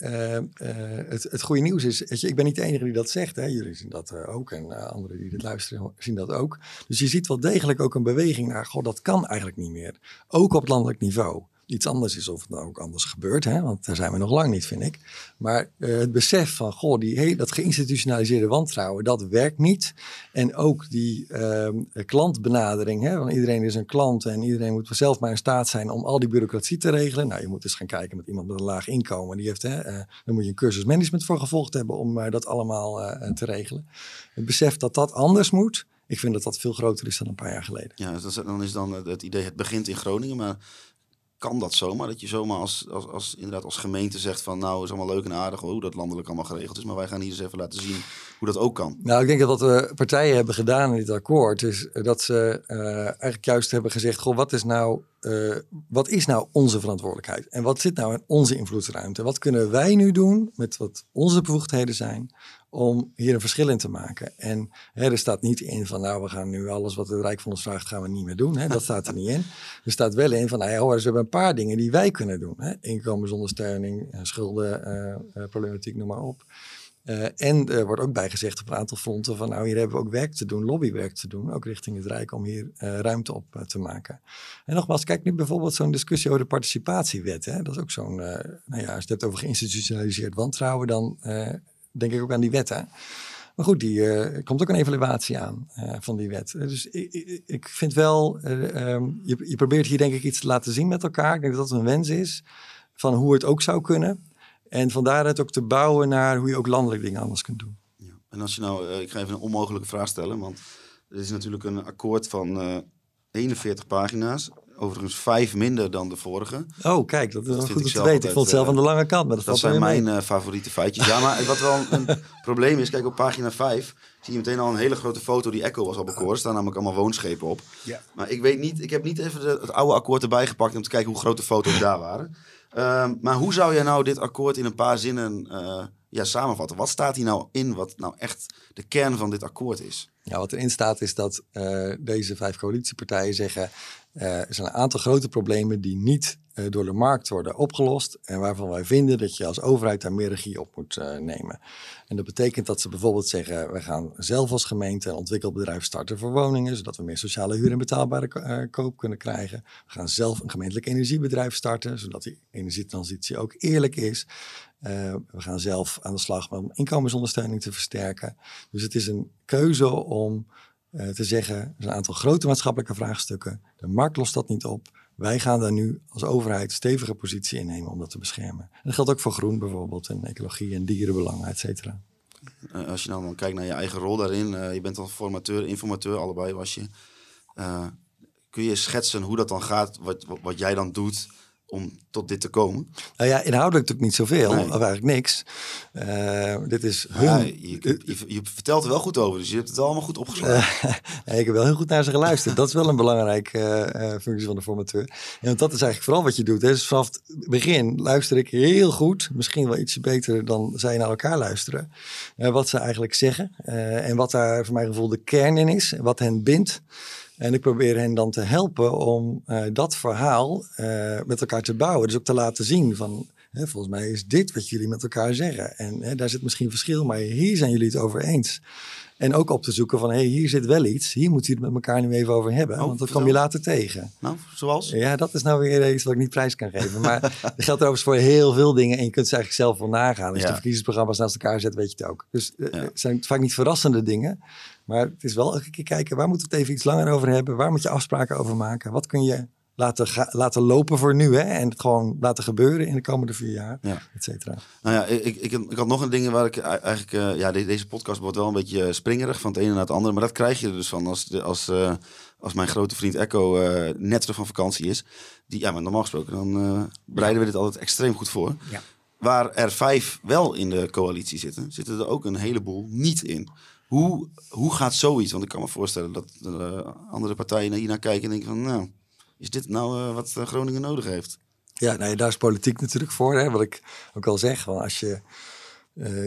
het, het goede nieuws is, je, ik ben niet de enige die dat zegt, hè. jullie zien dat ook en anderen die dit luisteren zien dat ook. Dus je ziet wel degelijk ook een beweging naar, goh, dat kan eigenlijk niet meer. Ook op landelijk niveau. Iets anders is of het nou ook anders gebeurt, hè? want daar zijn we nog lang niet, vind ik. Maar eh, het besef van, goh, die, he- dat geïnstitutionaliseerde wantrouwen, dat werkt niet. En ook die ehm, klantbenadering, hè? want iedereen is een klant en iedereen moet zelf maar in staat zijn om al die bureaucratie te regelen. Nou, je moet eens gaan kijken met iemand met een laag inkomen. Die heeft, hè, eh, dan moet je een cursus management voor gevolgd hebben om eh, dat allemaal te regelen. Het besef dat dat anders moet, ik vind dat dat veel groter is dan een paar jaar geleden. Ja, dan is dan het idee, het begint in Groningen, maar kan dat zomaar? Dat je zomaar als, als, als, inderdaad als gemeente zegt van, nou, is allemaal leuk en aardig hoe dat landelijk allemaal geregeld is, maar wij gaan hier eens even laten zien hoe dat ook kan. Nou, ik denk dat wat de partijen hebben gedaan in dit akkoord is dat ze uh, eigenlijk juist hebben gezegd: Goh, wat is, nou, uh, wat is nou onze verantwoordelijkheid? En wat zit nou in onze invloedsruimte? Wat kunnen wij nu doen met wat onze bevoegdheden zijn om hier een verschil in te maken? En hè, er staat niet in van, nou, we gaan nu alles wat het Rijk van ons vraagt, gaan we niet meer doen. Hè? Dat staat er niet in. Er staat wel in van, nou ja, hoor, ze hebben een paar dingen die wij kunnen doen. Hè? Inkomensondersteuning, schuldenproblematiek, uh, noem maar op. En er wordt ook bijgezegd op een aantal fronten van nou hier hebben we ook werk te doen, lobbywerk te doen, ook richting het Rijk om hier ruimte op te maken. En nogmaals, kijk nu bijvoorbeeld zo'n discussie over de participatiewet. Hè? Dat is ook zo'n, nou ja, als je het hebt over geïnstitutionaliseerd wantrouwen, dan denk ik ook aan die wet. Hè? Maar goed, die er komt ook een evaluatie aan van die wet. Dus ik, ik, vind wel, um, je, je probeert hier denk ik iets te laten zien met elkaar. Ik denk dat dat een wens is van hoe het ook zou kunnen. En van daaruit ook te bouwen naar hoe je ook landelijk dingen anders kunt doen. Ja. En als je nou, uh, ik ga even een onmogelijke vraag stellen, want het is natuurlijk een akkoord van uh, 41 pagina's. Overigens vijf minder dan de vorige. Oh, kijk, dat is wel goed om te weten. Ik vond het zelf aan de lange kant. Maar dat, dat zijn mijn uh, favoriete feitjes. Ja, maar wat wel een probleem is, kijk op pagina 5 zie je meteen al een hele grote foto die Echo was al bekoren. Er staan namelijk allemaal woonschepen op. Ja. Maar ik weet niet, ik heb niet even de, het oude akkoord erbij gepakt om te kijken hoe grote foto's daar waren. Uh, maar hoe zou je nou dit akkoord in een paar zinnen uh, ja, samenvatten? Wat staat hier nou in wat nou echt de kern van dit akkoord is? Ja, wat erin staat is dat uh, deze vijf coalitiepartijen zeggen... Uh, er zijn een aantal grote problemen die niet uh, door de markt worden opgelost. En waarvan wij vinden dat je als overheid daar meer regie op moet uh, nemen. En dat betekent dat ze bijvoorbeeld zeggen: we gaan zelf als gemeente een ontwikkelbedrijf starten voor woningen. Zodat we meer sociale huur en betaalbare koop kunnen krijgen. We gaan zelf een gemeentelijk energiebedrijf starten. Zodat die energietransitie ook eerlijk is. we gaan zelf aan de slag om inkomensondersteuning te versterken. Dus het is een keuze om te zeggen, er zijn een aantal grote maatschappelijke vraagstukken. De markt lost dat niet op. Wij gaan daar nu als overheid stevige positie in nemen om dat te beschermen. En dat geldt ook voor groen bijvoorbeeld, en ecologie en dierenbelangen, et cetera. Uh, als je nou dan kijkt naar je eigen rol daarin, uh, je bent dan formateur, informateur, allebei was je. kun je schetsen hoe dat dan gaat, wat, wat jij dan doet om tot dit te komen? Nou ja, inhoudelijk natuurlijk niet zoveel, nee. of eigenlijk niks. Uh, dit is hun... Ja, je, je, je, vertelt er wel goed over, dus je hebt het allemaal goed opgeslagen. Uh, nee, ik heb wel heel goed naar ze geluisterd. dat is wel een belangrijke uh, functie van de formateur. En want dat is eigenlijk vooral wat je doet. Hè. Dus vanaf het begin luister ik heel goed, misschien wel ietsje beter dan zij naar elkaar luisteren, wat ze eigenlijk zeggen. en wat daar voor mijn gevoel de kern in is, wat hen bindt. En ik probeer hen dan te helpen om uh, dat verhaal uh, met elkaar te bouwen. Dus ook te laten zien van, hè, volgens mij is dit wat jullie met elkaar zeggen. En hè, daar zit misschien verschil, maar hier zijn jullie het over eens. En ook op te zoeken van, hé, hey, hier zit wel iets. Hier moet je het met elkaar nu even over hebben. Oh, want dat kom je later tegen. Nou, zoals? Ja, dat is nou weer iets wat ik niet prijs kan geven. Maar dat geldt overigens voor heel veel dingen. En je kunt ze eigenlijk zelf wel nagaan. Als je ja. de verkiezingsprogramma's naast elkaar zet, weet je het ook. Dus uh, ja. het zijn vaak niet verrassende dingen. Maar het is wel elke keer kijken, waar moeten we het even iets langer over hebben? Waar moet je afspraken over maken? Wat kun je laten, laten lopen voor nu. Hè? En het gewoon laten gebeuren in de komende vier jaar, ja. et cetera. Nou ja, ik, ik, ik had nog een ding waar ik eigenlijk... Uh, ja, deze podcast wordt wel een beetje springerig van het ene naar het andere. Maar dat krijg je er dus van als, als, uh, als mijn grote vriend Echo uh, net terug van vakantie is. Die, ja, maar normaal gesproken dan bereiden we dit altijd extreem goed voor. Ja. Waar er vijf wel in de coalitie zitten, zitten er ook een heleboel niet in. Hoe, hoe gaat zoiets? Want ik kan me voorstellen dat andere partijen naar kijken en denken van... nou is dit nou uh, wat Groningen nodig heeft? Ja, nou, daar is politiek natuurlijk voor. Hè? Wat ik ook al zeg, want als je,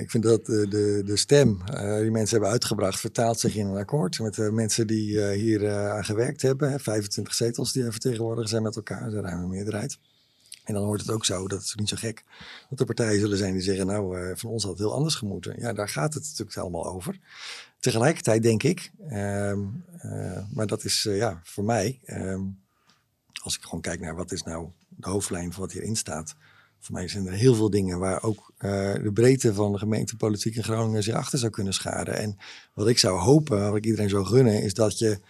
ik vind dat de, de, de stem die mensen hebben uitgebracht vertaalt zich in een akkoord met de mensen die hier aan gewerkt hebben. Hè? 25 zetels die vertegenwoordigd zijn met elkaar, de ruime meerderheid. En dan hoort het ook zo, dat is niet zo gek, dat er partijen zullen zijn die zeggen, nou, van ons had het heel anders gemoeten. Ja, daar gaat het natuurlijk allemaal over. Tegelijkertijd denk ik, uh, uh, maar dat is uh, ja, voor mij, uh, als ik gewoon kijk naar wat is nou de hoofdlijn van wat hierin staat. Voor mij zijn er heel veel dingen waar ook de breedte van de gemeentepolitiek in Groningen zich achter zou kunnen scharen. En wat ik zou hopen, wat ik iedereen zou gunnen, is dat je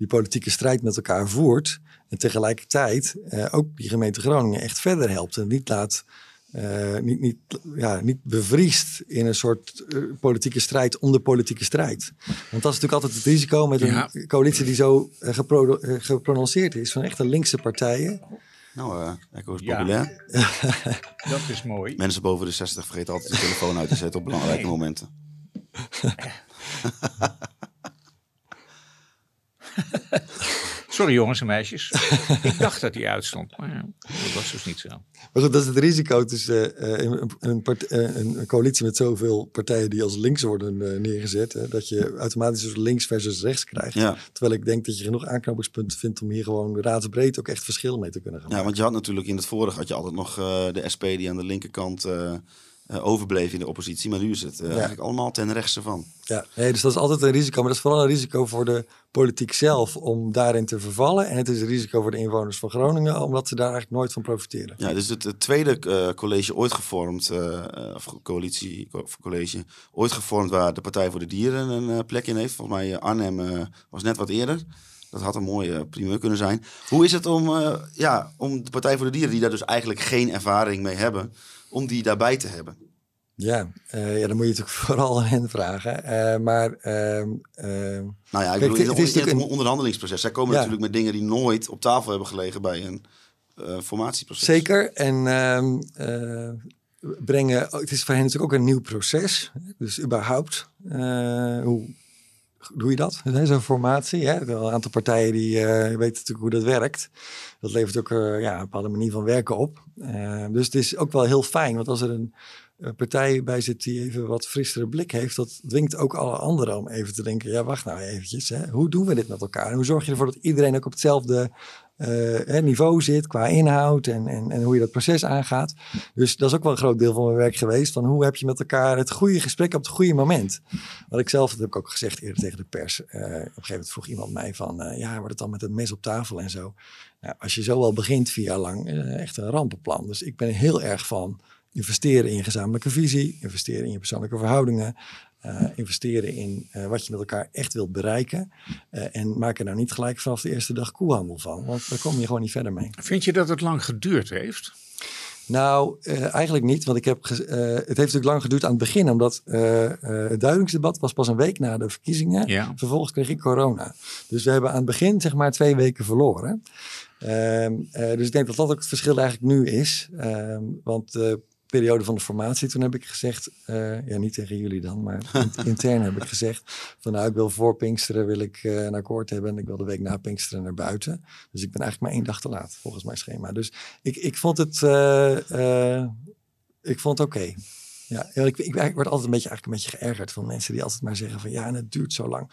die politieke strijd met elkaar voert. En tegelijkertijd ook die gemeente Groningen echt verder helpt. En niet laat uh, niet, niet, ja, niet bevriest in een soort uh, politieke strijd om de politieke strijd. Want dat is natuurlijk altijd het risico met een ja. coalitie die zo uh, gepro geprononceerd is van echte linkse partijen. Nou, Echo is populair. dat is mooi. Mensen boven de 60 vergeten altijd de telefoon uit te zetten op belangrijke nee. momenten. Sorry jongens en meisjes. ik dacht dat hij uitstond, maar ja, dat was dus niet zo. Maar goed, dat is het risico tussen eh, een, een, part- eh, een coalitie met zoveel partijen die als links worden eh, neergezet. Hè, dat je automatisch dus links versus rechts krijgt. Ja. Terwijl ik denk dat je genoeg aanknopingspunten vindt om hier gewoon raadsbreed ook echt verschil mee te kunnen gaan Ja, maken. want je had natuurlijk in het vorige had je altijd nog eh, de SP die aan de linkerkant overbleef in de oppositie. Maar nu is het eh, eigenlijk allemaal ten rechtse van. Ja, nee, dus dat is altijd een risico. Maar dat is vooral een risico voor de politiek zelf om daarin te vervallen. En het is een risico voor de inwoners van Groningen, omdat ze daar eigenlijk nooit van profiteren. Ja, dus het, het tweede eh, college ooit gevormd, eh, eh, of coalitie, co- college, ooit gevormd waar de Partij voor de Dieren een eh, plek in heeft. Volgens mij eh, Arnhem eh, was net wat eerder. Dat had een mooie eh, primeur kunnen zijn. Hoe is het om, eh, ja, om de Partij voor de Dieren, die daar dus eigenlijk geen ervaring mee hebben, om die daarbij te hebben? Ja, eh, ja dan moet je natuurlijk vooral aan hen vragen. Eh, maar ehm, ehm, Nou ja, ik bedoel, het- is natuurlijk een- onderhandelingsproces. Zij komen Ja. natuurlijk met dingen die nooit op tafel hebben gelegen bij een eh, formatieproces. Zeker. En ehm, eh, brengen, het is voor hen natuurlijk ook een nieuw proces. Dus überhaupt, hoe doe je dat? Zo'n formatie. Hè? Een aantal partijen die eh, weten natuurlijk hoe dat werkt. Dat levert ook eh, ja, een bepaalde manier van werken op. Eh, dus het is ook wel heel fijn, want als er een partij bij zit die even wat frissere blik heeft, dat dwingt ook alle anderen om even te denken, ja wacht nou eventjes, hè? hoe doen we dit met elkaar? Hoe zorg je ervoor dat iedereen ook op hetzelfde hè, niveau zit qua inhoud en, en, en hoe je dat proces aangaat. Dus dat is ook wel een groot deel van mijn werk geweest. Van hoe heb je met elkaar het goede gesprek op het goede moment. Wat ik zelf, dat heb ik ook gezegd eerder tegen de pers. eh, op een gegeven moment vroeg iemand mij van, eh, ja, wordt het dan met het mes op tafel en zo. Nou, als je zo al begint vier jaar lang, echt een rampenplan. Dus ik ben heel erg van investeren in je gezamenlijke visie, investeren in je persoonlijke verhoudingen. Eh, investeren in eh, wat je met elkaar echt wilt bereiken. Eh, en maak er nou niet gelijk vanaf de eerste dag koehandel van. Want daar kom je gewoon niet verder mee. Vind je dat het lang geduurd heeft? Nou, eigenlijk niet. Want ik heb het heeft natuurlijk lang geduurd aan het begin. Omdat het duidelijksdebat was pas een week na de verkiezingen. Ja. Vervolgens kreeg ik corona. Dus we hebben aan het begin zeg maar twee weken verloren. Ehm, eh, dus ik denk dat dat ook het verschil eigenlijk nu is. Ehm, want de periode van de formatie, toen heb ik gezegd, eh, ja niet tegen jullie dan, maar in- intern heb ik gezegd, van nou ik wil voor Pinksteren wil ik eh, een akkoord hebben en ik wil de week na Pinksteren naar buiten. Dus ik ben eigenlijk maar één dag te laat volgens mijn schema. Dus ik, ik vond het, eh, ik vond het oké. Ja, ja, ik, ik, ik word altijd een beetje, eigenlijk een beetje geërgerd van mensen die altijd maar zeggen van ja, en het duurt zo lang.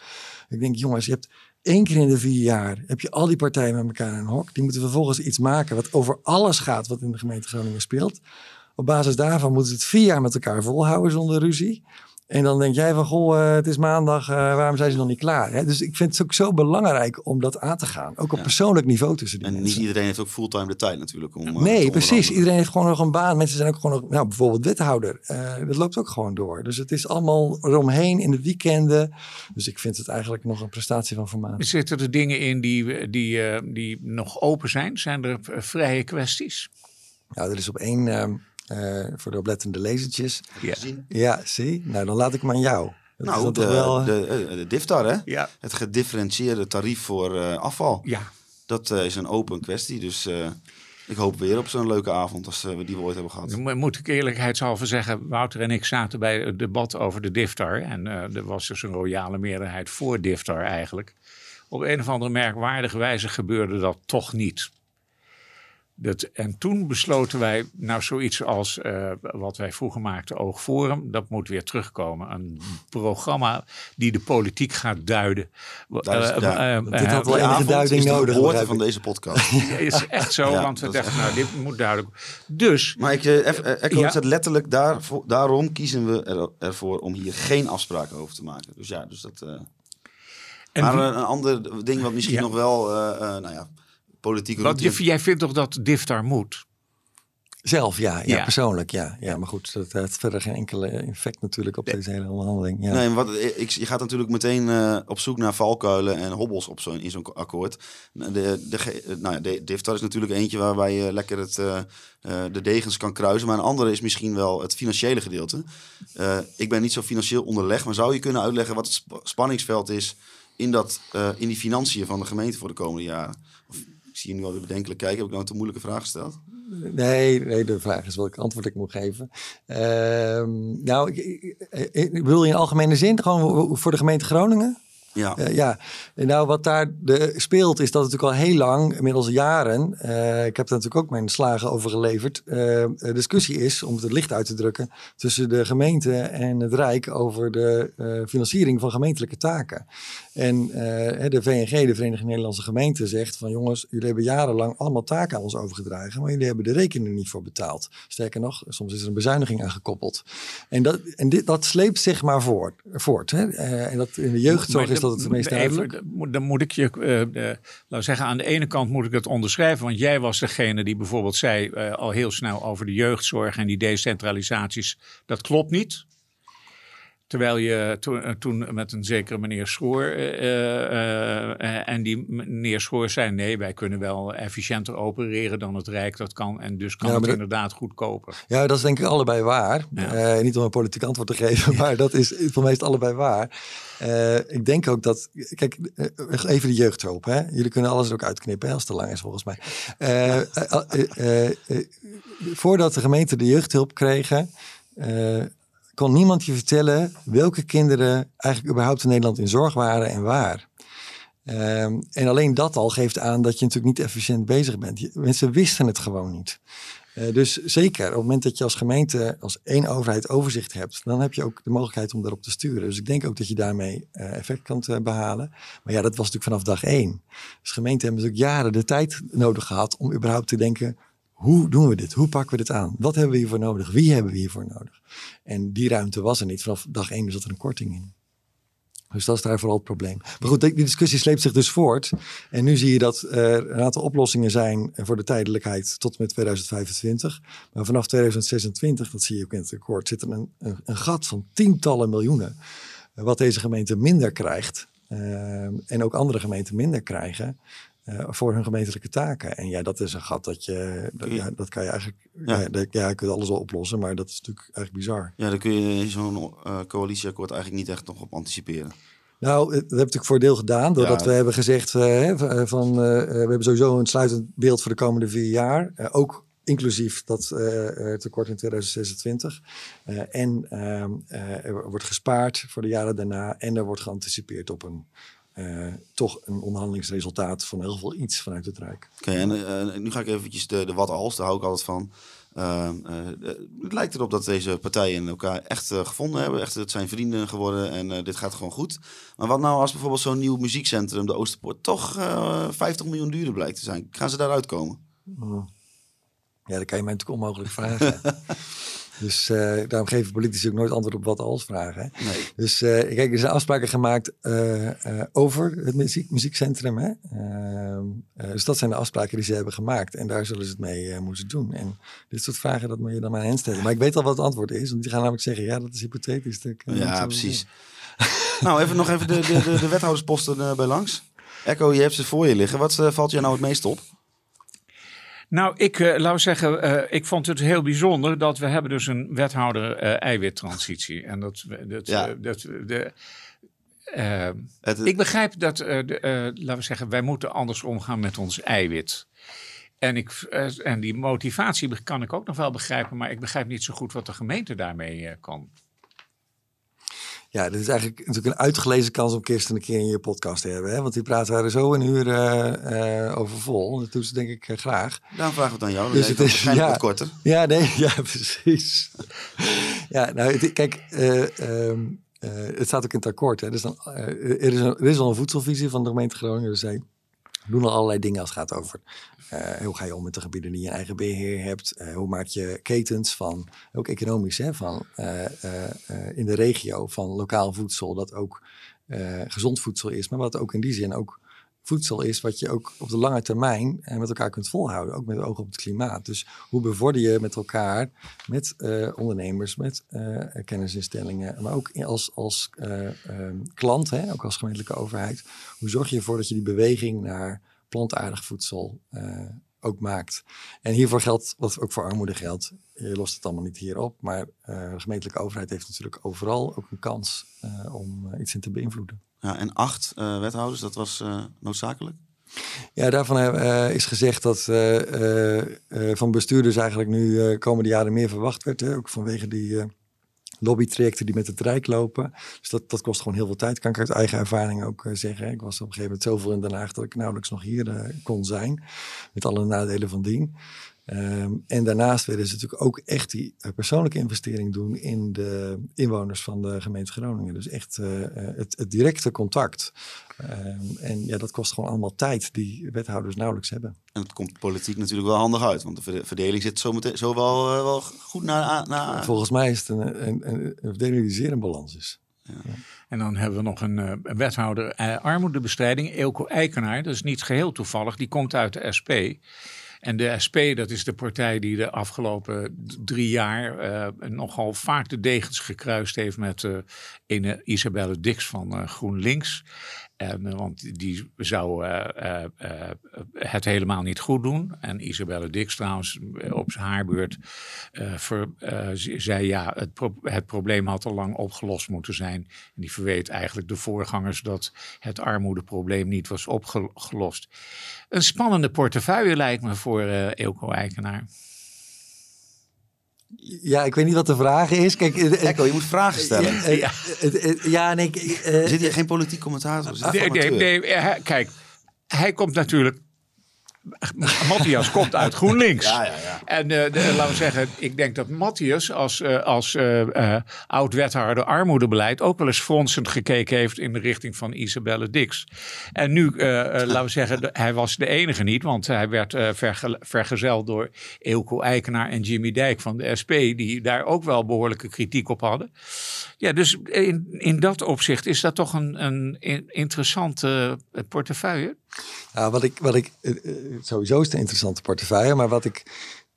Ik denk, jongens, je hebt één keer in de vier jaar heb je al die partijen met elkaar in een hok. Die moeten vervolgens iets maken wat over alles gaat wat in de gemeente Groningen speelt. Op basis daarvan moeten ze het vier jaar met elkaar volhouden zonder ruzie. En dan denk jij van, goh, eh, het is maandag, eh, waarom zijn ze nog niet klaar? Hè? Dus ik vind het ook zo belangrijk om dat aan te gaan. Ook op Ja. persoonlijk niveau tussen die En niet mensen. iedereen heeft ook fulltime de tijd natuurlijk. Om, eh, Nee, precies. Iedereen heeft gewoon nog een baan. Mensen zijn ook gewoon nog, nou, bijvoorbeeld wethouder. Eh, dat loopt ook gewoon door. Dus het is allemaal eromheen in de weekenden. Dus ik vind het eigenlijk nog een prestatie van formaat. Zitten er dingen in die, die, eh, die nog open zijn? Zijn er vrije kwesties? Nou, er is op één, eh, voor de oplettende lezertjes. Ja. Ja, zie. Nou, dan laat ik hem aan jou. Dat Nou, dan de, wel, eh, de, eh, de DIFTAR, hè? Ja. Het gedifferentieerde tarief voor eh, afval. Ja. Dat eh, is een open kwestie. Dus eh, ik hoop weer op zo'n leuke avond als eh, we die we ooit hebben gehad. Mo- moet ik eerlijkheidshalve zeggen, Wouter en ik zaten bij het debat over de DIFTAR. En eh, er was dus een royale meerderheid voor DIFTAR eigenlijk. Op een of andere merkwaardige wijze gebeurde dat toch niet. Dat, en toen besloten wij, nou zoiets als eh, wat wij vroeger maakten, Oogforum, dat moet weer terugkomen. Een programma die de politiek gaat duiden. Daar is- Eh, ja, eh, dit eh, had wel enige duiding is de nodig, begrijp van deze podcast. is echt zo, Ja, want we is dachten, echt- nou, dit moet duidelijk. Dus Maar ik, eh, even, eh, Echo Ja. zet letterlijk daarvoor, daarom kiezen we er, ervoor om hier geen afspraken over te maken. Dus ja, dus dat. eh, En maar wie- eh, een ander ding wat misschien Ja. nog wel, eh, eh, nou ja, politiek Want route- je- jij vindt toch dat DIFTAR moet? Zelf, ja, ja, Ja. persoonlijk, ja. ja. Maar goed, dat heeft verder geen enkele effect natuurlijk op deze hele onderhandeling. Ja. Nee, maar wat, ik, je gaat natuurlijk meteen eh, op zoek naar valkuilen en hobbels op zo'n in zo'n akkoord. De, de, ge- nou ja, de DIFTAR is natuurlijk eentje waarbij je lekker het, eh, eh, de degens kan kruisen. Maar een andere is misschien wel het financiële gedeelte. Eh, ik ben niet zo financieel onderlegd, maar zou je kunnen uitleggen wat het sp- spanningsveld is in, dat, eh, in die financiën van de gemeente voor de komende jaren? Zie je nu al weer bedenkelijk kijken. Heb ik nou een te moeilijke vraag gesteld? Nee, nee, de vraag is welk antwoord ik moet geven. Ehm, nou, ik, ik, ik, in algemene zin gewoon voor de gemeente Groningen? Ja. Uh, ja, nou wat daar de, speelt is dat het natuurlijk al heel lang, inmiddels jaren, uh, ik heb daar natuurlijk ook mijn slagen over geleverd, uh, discussie is, om het licht uit te drukken, tussen de gemeente en het Rijk over de financiering van gemeentelijke taken. En de VNG, de Vereniging Nederlandse Gemeenten, zegt van jongens, jullie hebben jarenlang allemaal taken aan ons overgedragen, maar jullie hebben de rekening niet voor betaald. Sterker nog, soms is er een bezuiniging aan gekoppeld. En dat, en dit, dat sleept zich maar voort. voort hè? en dat in de jeugdzorg is dat het meest duidelijk. Dan moet ik je, uh, zeggen, aan de ene kant moet ik het onderschrijven, want jij was degene die bijvoorbeeld zei uh, al heel snel over de jeugdzorg en die decentralisaties. Dat klopt niet. Terwijl je to, toen met een zekere meneer Schoor uh, uh, en die meneer Schoor zei: nee, wij kunnen wel efficiënter opereren dan het Rijk dat kan. En dus kan ja, het dat, inderdaad goedkoper. Ja, dat is denk ik allebei waar. Ja. Uh, niet om een politiek antwoord te geven, maar dat is voor mij is het allebei waar. ik denk ook dat, kijk, even de jeugdhulp. Hè? Jullie kunnen alles er ook uitknippen als het te lang is volgens mij. voordat de gemeente de jeugdhulp kregen kon niemand je vertellen welke kinderen eigenlijk überhaupt in Nederland in zorg waren en waar. Um, en alleen dat al geeft aan dat je natuurlijk niet efficiënt bezig bent. Je, mensen wisten het gewoon niet. Uh, dus zeker, op het moment dat je als gemeente, als één overheid overzicht hebt, dan heb je ook de mogelijkheid om daarop te sturen. Dus ik denk ook dat je daarmee uh, effect kan uh, behalen. Maar ja, dat was natuurlijk vanaf dag één. Dus gemeenten hebben natuurlijk jaren de tijd nodig gehad om überhaupt te denken, hoe doen we dit? Hoe pakken we dit aan? Wat hebben we hiervoor nodig? Wie hebben we hiervoor nodig? En die ruimte was er niet. Vanaf dag één zat er een korting in. Dus dat is daar vooral het probleem. Maar goed, die discussie sleept zich dus voort. En nu zie je dat er een aantal oplossingen zijn voor de tijdelijkheid tot met 2025. Maar vanaf 2026, dat zie je ook in het akkoord, zit er een, een, gat van tientallen miljoenen. Wat deze gemeente minder krijgt. Uh, en ook andere gemeenten minder krijgen. Uh, voor hun gemeentelijke taken. En ja, dat is een gat dat je, dat, ja, dat kan je eigenlijk, ja. Ja, dat, ja, je kunt alles wel oplossen, maar dat is natuurlijk eigenlijk bizar. Ja, daar kun je zo'n uh, coalitieakkoord eigenlijk niet echt nog op anticiperen. Nou, dat heb ik natuurlijk voor deel gedaan, doordat ja. we hebben gezegd uh, van, we hebben sowieso een sluitend beeld voor de komende vier jaar. ook inclusief dat tekort in 2026. en ehm, er wordt gespaard voor de jaren daarna en er wordt geanticipeerd op een uh, toch een onderhandelingsresultaat van heel veel iets vanuit het Rijk. Oké, okay, en uh, nu ga ik eventjes de, de wat als, daar hou ik altijd van. Uh, het lijkt erop dat deze partijen elkaar echt gevonden hebben. Echt, het zijn vrienden geworden en dit gaat gewoon goed. Maar wat nou als bijvoorbeeld zo'n nieuw muziekcentrum, de Oosterpoort, toch 50 miljoen duurder blijkt te zijn? Gaan ze daaruit komen? Oh. Ja, dat kan je mij natuurlijk onmogelijk vragen. Dus uh, daarom geven politici ook nooit antwoord op wat als vragen. Hè? Nee. Dus uh, kijk, er zijn afspraken gemaakt uh, over het muziek, muziekcentrum. Hè? Dus dat zijn de afspraken die ze hebben gemaakt. En daar zullen ze het mee moeten doen. En dit soort vragen, dat moet je dan maar aan hen stellen. Maar ik weet al wat het antwoord is. Want die gaan namelijk zeggen, ja, dat is hypothetisch. Dat ja, precies. nou, even nog even de, de, de, de wethoudersposten bij langs. Echo, je hebt ze voor je liggen. Wat valt je nou het meest op? Nou, ik uh, laat zeggen, uh, ik vond het heel bijzonder dat we hebben dus een wethouder uh, eiwittransitie. En dat, dat, ja. dat de, het, ik begrijp dat, de, laten we zeggen, wij moeten anders omgaan met ons eiwit. En, ik, en die motivatie kan ik ook nog wel begrijpen, maar ik begrijp niet zo goed wat de gemeente daarmee kan. Ja, dit is eigenlijk natuurlijk een uitgelezen kans om Kirsten een keer in je podcast te hebben. Hè? Want die praat daar zo een uur uh, uh, over vol. Dat doet ze denk ik uh, graag. Dan vragen we het aan jou. Dus het is ja, wat korter. Ja, nee, ja, precies. ja, nou, het, kijk, um, het staat ook in het akkoord. Hè? Dus dan, er, er is al een voedselvisie van de gemeente Groningen. Dus zij doen al allerlei dingen als het gaat over uh, hoe ga je om met de gebieden die je eigen beheer hebt? Uh, hoe maak je ketens van, ook economisch, hè, van uh, in de regio van lokaal voedsel, dat ook gezond voedsel is, maar wat ook in die zin ook voedsel is wat je ook op de lange termijn met elkaar kunt volhouden, ook met oog op het klimaat. Dus hoe bevorder je met elkaar, met ondernemers, met kennisinstellingen, maar ook als, als klant, hè, ook als gemeentelijke overheid, hoe zorg je ervoor dat je die beweging naar plantaardig voedsel ook maakt. En hiervoor geldt, wat ook voor armoede geldt, je lost het allemaal niet hier op, maar de gemeentelijke overheid heeft natuurlijk overal ook een kans om iets in te beïnvloeden. Ja, en acht wethouders, dat was noodzakelijk? Ja, daarvan uh, is gezegd dat van bestuurders eigenlijk nu komende jaren meer verwacht werd. Hè? Ook vanwege die lobbytrajecten die met het Rijk lopen. Dus dat, dat kost gewoon heel veel tijd, kan ik uit eigen ervaring ook zeggen. Ik was op een gegeven moment zoveel in Den Haag dat ik nauwelijks nog hier kon zijn. Met alle nadelen van dien. Ehm, en daarnaast willen ze natuurlijk ook echt die uh, persoonlijke investering doen in de inwoners van de gemeente Groningen. Dus echt uh, het, het, directe contact. Um, en ja, dat kost gewoon allemaal tijd die wethouders nauwelijks hebben. En het komt politiek natuurlijk wel handig uit, want de verdeling zit zo, meteen, zo wel, uh, wel goed naar, naar... Volgens mij is het een, een, een, een verdeling die zeer in balans is. Ja. En dan hebben we nog een, een wethouder armoedebestrijding, Eelco Eikenaar. Dat is niet geheel toevallig, die komt uit de SP. En de SP, dat is de partij die de afgelopen drie jaar uh, nogal vaak de degens gekruist heeft met ene Isabelle Dix van uh, GroenLinks. En, eh, want die zou uh, uh, het helemaal niet goed doen. En Isabelle Dix trouwens op haar beurt zei ja, het, het, probleem had al lang opgelost moeten zijn. En die verweet eigenlijk de voorgangers dat het armoedeprobleem niet was opgelost. Een spannende portefeuille lijkt me voor Eelco Eikenaar. Ja, ik weet niet wat de vraag is. Kijk, Echo, je moet vragen stellen. Ja, ja, nee, uh, Zit hier geen politiek commentator? Nee, nee, nee, kijk, hij komt natuurlijk Matthias komt uit GroenLinks. Ja, ja, ja. En uh, laten we zeggen, ik denk dat Matthias als, uh, als uh, oud-wethouder armoedebeleid ook wel eens fronsend gekeken heeft in de richting van Isabelle Dix. En nu, laten we zeggen, hij was de enige niet, want hij werd verge vergezeld door Eelco Eikenaar en Jimmy Dijk van de SP, die daar ook wel behoorlijke kritiek op hadden. Ja, dus in, in dat opzicht is dat toch een, een interessante portefeuille. Ja, wat ik, wat ik, sowieso is het een interessante portefeuille, maar wat ik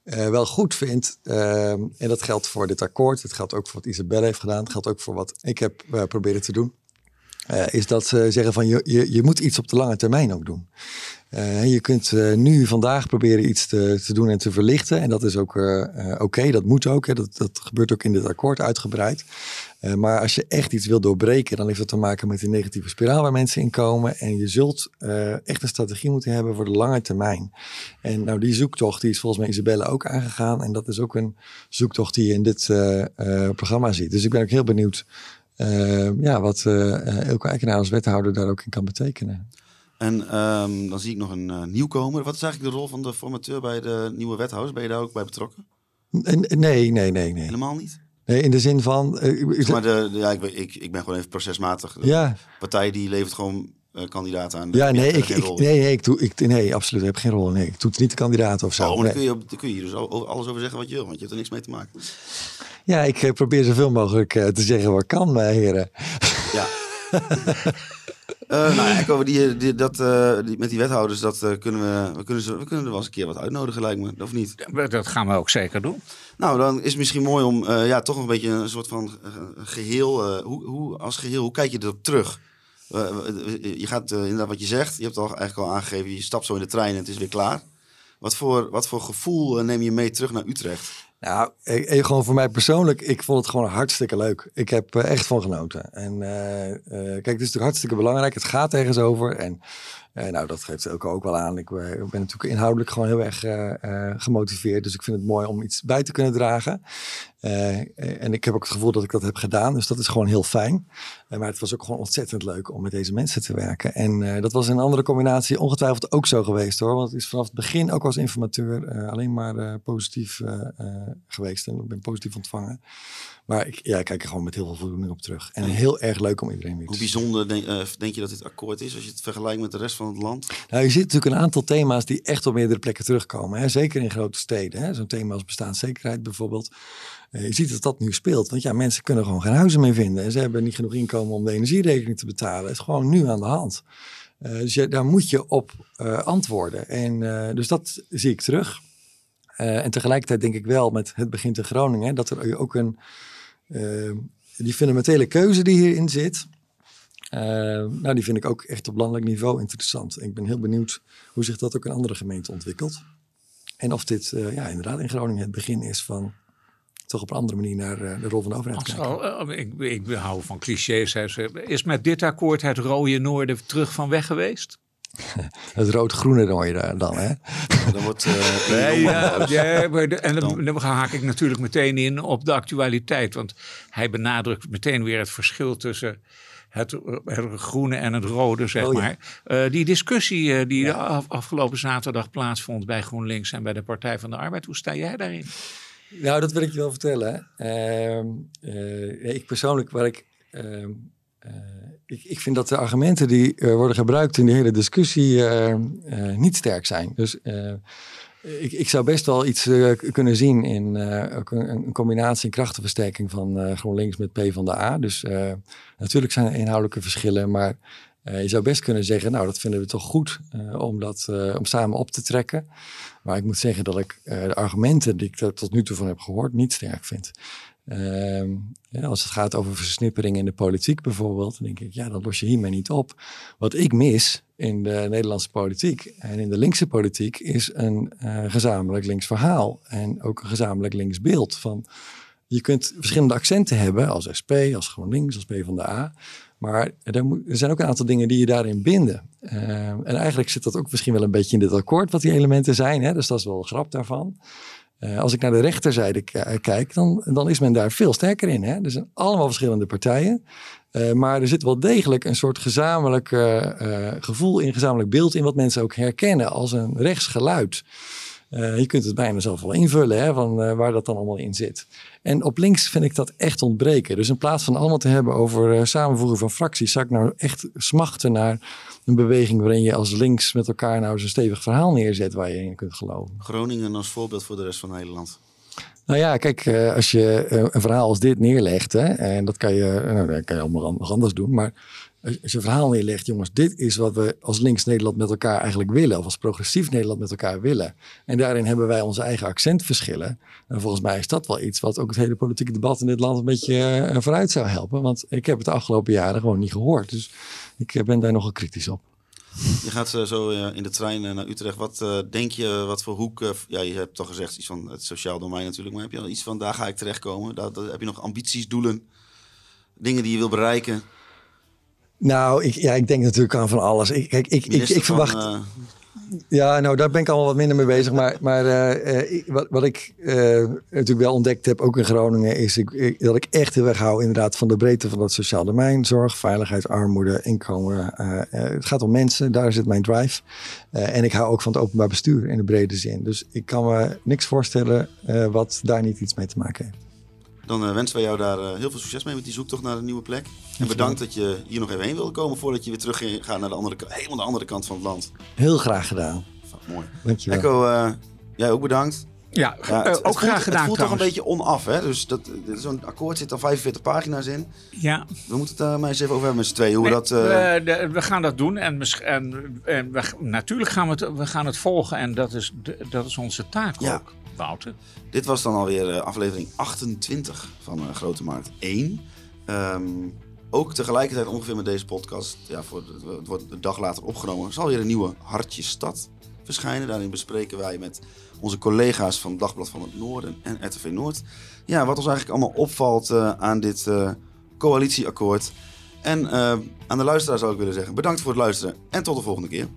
uh, wel goed vind, en dat geldt voor dit akkoord, het geldt ook voor wat Isabelle heeft gedaan, het geldt ook voor wat ik heb uh, proberen te doen, is dat ze zeggen van je, je, je moet iets op de lange termijn ook doen. Je kunt nu vandaag proberen iets te, te, doen en te verlichten. En dat is ook oké, dat moet ook. Hè. Dat, dat gebeurt ook in dit akkoord uitgebreid. Maar als je echt iets wil doorbreken, dan heeft dat te maken met die negatieve spiraal waar mensen in komen. En je zult echt een strategie moeten hebben voor de lange termijn. En nou, die zoektocht die is volgens mij Isabelle ook aangegaan. En dat is ook een zoektocht die je in dit programma ziet. Dus ik ben ook heel benieuwd ja, wat Elke Eikenaar als wethouder daar ook in kan betekenen. En um, dan zie ik nog een nieuwkomer. Wat is eigenlijk de rol van de formateur bij de nieuwe wethouders? Ben je daar ook bij betrokken? Nee, nee, nee, nee. Helemaal niet? Nee, in de zin van. Uh, maar de, de, ja, ik, ik, ik ben gewoon even procesmatig. De ja. partij die levert gewoon uh, kandidaten aan. Ja, nee, ik, ik, nee, nee, ik, doe, ik, nee, absoluut. Ik heb geen rol. Nee, ik doe het niet de kandidaat of zo. Oh, nee. kun je, dan kun je hier dus alles over zeggen wat je wil, want je hebt er niks mee te maken. Ja, ik probeer zoveel mogelijk uh, te zeggen wat kan, heren. Ja. Uh, nou, ik over die, die, dat, uh, die, met die wethouders, dat uh, kunnen we, we, kunnen ze, we kunnen er wel eens een keer wat uitnodigen, lijkt me, of niet? Dat gaan we ook zeker doen. Nou, dan is het misschien mooi om ja, toch een beetje een soort van geheel, hoe, hoe, als geheel, hoe kijk je erop terug? je gaat inderdaad wat je zegt, je hebt al eigenlijk al aangegeven, je stapt zo in de trein en het is weer klaar. Wat voor, wat voor gevoel neem je mee terug naar Utrecht? Nou, gewoon voor mij persoonlijk, ik vond het gewoon hartstikke leuk. Ik heb echt van genoten. En uh, uh, kijk, het is natuurlijk hartstikke belangrijk. Het gaat ergens over. En uh, nou, dat geeft ook, ook wel aan. Ik, ik, ben natuurlijk inhoudelijk gewoon heel erg gemotiveerd. Dus ik vind het mooi om iets bij te kunnen dragen. en ik heb ook het gevoel dat ik dat heb gedaan. Dus dat is gewoon heel fijn. maar het was ook gewoon ontzettend leuk om met deze mensen te werken. En dat was in een andere combinatie ongetwijfeld ook zo geweest hoor. Want het is vanaf het begin ook als informateur alleen maar positief geweest. En ik ben positief ontvangen. Maar ik, ja, ik kijk er gewoon met heel veel voldoening op terug. En heel erg leuk om iedereen weer Hoe bijzonder denk, uh, denk, je dat dit akkoord is als je het vergelijkt met de rest van het land? Nou, je ziet natuurlijk een aantal thema's die echt op meerdere plekken terugkomen. Hè? Zeker in grote steden. Zo'n thema als bestaanszekerheid bijvoorbeeld. Uh, je ziet dat dat nu speelt. Want ja, mensen kunnen gewoon geen huizen meer vinden. En ze hebben niet genoeg inkomen om de energierekening te betalen. Het is gewoon nu aan de hand. Uh, dus je, daar moet je op antwoorden. En dus dat zie ik terug. En tegelijkertijd denk ik wel met het begint in Groningen, dat er ook een, uh, die fundamentele keuze die hierin zit, uh, nou die vind ik ook echt op landelijk niveau interessant. Ik ben heel benieuwd hoe zich dat ook in andere gemeenten ontwikkelt. En of dit ja, inderdaad in Groningen het begin is van toch op een andere manier naar de rol van de overheid kijken. ik, ik hou van clichés. Is met dit akkoord het rode noorden terug van weg geweest? Het rood-groene hoor je daar dan, hè? Dan wordt, uh, nee, ja, ja, maar de, en dan, dan haak ik natuurlijk meteen in op de actualiteit. Want hij benadrukt meteen weer het verschil tussen het, het groene en het rode, zeg oh, maar. Uh, die discussie uh, die af, afgelopen zaterdag plaatsvond bij GroenLinks en bij de Partij van de Arbeid. Hoe sta jij daarin? Nou, dat wil ik je wel vertellen. Uh, ik persoonlijk, waar ik ehm, uh, ik, ik, vind dat de argumenten die uh, worden gebruikt in die hele discussie uh, niet sterk zijn. Dus ik, ik, zou best wel iets kunnen zien in een, combinatie en krachtenversterking van GroenLinks met P van de A. Dus natuurlijk zijn er inhoudelijke verschillen, maar je zou best kunnen zeggen, nou dat vinden we toch goed om, dat, om samen op te trekken. Maar ik moet zeggen dat ik de argumenten die ik er tot nu toe van heb gehoord niet sterk vind. Ehm, als het gaat over versnippering in de politiek bijvoorbeeld, dan denk ik, ja, dat los je hiermee niet op. Wat ik mis in de Nederlandse politiek en in de linkse politiek is een uh, gezamenlijk links verhaal en ook een gezamenlijk links beeld. Van, je kunt verschillende accenten hebben als SP, als GroenLinks, als PvdA. Maar er, moet, er, zijn ook een aantal dingen die je daarin binden. Ehm, en eigenlijk zit dat ook misschien wel een beetje in dit akkoord, wat die elementen zijn. Hè? Dus dat is wel een grap daarvan. Uh, als ik naar de rechterzijde kijk, dan, dan is men daar veel sterker in. Hè? Er zijn allemaal verschillende partijen. Uh, maar er zit wel degelijk een soort gezamenlijk gevoel in, gezamenlijk beeld in, wat mensen ook herkennen als een rechtsgeluid. Je kunt het bijna zelf wel invullen, hè, van waar dat dan allemaal in zit. En op links vind ik dat echt ontbreken. Dus in plaats van allemaal te hebben over samenvoegen van fracties, zou ik nou echt smachten naar een beweging waarin je als links met elkaar nou zo'n stevig verhaal neerzet waar je in kunt geloven. Groningen als voorbeeld voor de rest van Nederland. Nou ja, kijk, eh, als je eh, een verhaal als dit neerlegt, hè, en dat kan je, nou, dat kan je allemaal anders doen, maar een verhaal neerlegt, jongens, dit is wat we als links Nederland met elkaar eigenlijk willen, of als progressief Nederland met elkaar willen. En daarin hebben wij onze eigen accentverschillen. En volgens mij is dat wel iets wat ook het hele politieke debat in dit land een beetje eh, vooruit zou helpen. Want ik heb het de afgelopen jaren gewoon niet gehoord. Dus ik ben daar nogal kritisch op. Je gaat uh, zo in de trein naar Utrecht. Wat denk je, wat voor hoek... ja, je hebt toch gezegd iets van het sociaal domein natuurlijk. Maar heb je al iets van, daar ga ik terechtkomen? Heb je nog ambities, doelen? Dingen die je wil bereiken? Nou, ik, ja, ik denk natuurlijk aan van alles. Ik, kijk, ik, ik, ik, verwacht... Ja, nou daar ben ik allemaal wat minder mee bezig. Maar, maar uh, wat, wat ik uh, natuurlijk wel ontdekt heb, ook in Groningen, is ik, dat ik echt heel erg hou inderdaad van de breedte van het sociaal domein. Zorg, veiligheid, armoede, inkomen. Uh, het gaat om mensen, daar zit mijn drive. en ik hou ook van het openbaar bestuur in de brede zin. Dus ik kan me niks voorstellen wat daar niet iets mee te maken heeft. Dan uh, wensen wij jou daar uh, heel veel succes mee met die zoektocht naar een nieuwe plek. En bedankt dat je hier nog even heen wilde komen voordat je weer terug gaat naar de andere, helemaal de andere kant van het land. Heel graag gedaan. Mooi. Dankjewel. Echo, uh, jij ook bedankt. Ja, ja het, ook graag gedaan. Het voelt toch een beetje onaf, hè? Dus zo'n akkoord zit al 45 pagina's in. Ja. We moeten het uh, maar eens even over hebben met z'n tweeën. Hoe we dat, we, we, gaan dat doen en, en, en we, natuurlijk gaan we het, we gaan het volgen. En dat is, dat is onze taak ja. ook. Dit was dan alweer uh, aflevering 28 van uh, Grote Markt 1. Um, ook tegelijkertijd ongeveer met deze podcast, ja, voor, het wordt een dag later opgenomen, zal weer een nieuwe Hartje Stad verschijnen. Daarin bespreken wij met onze collega's van Dagblad van het Noorden en RTV Noord. Ja, wat ons eigenlijk allemaal opvalt uh, aan dit coalitieakkoord. En aan de luisteraar zou ik willen zeggen, bedankt voor het luisteren en tot de volgende keer.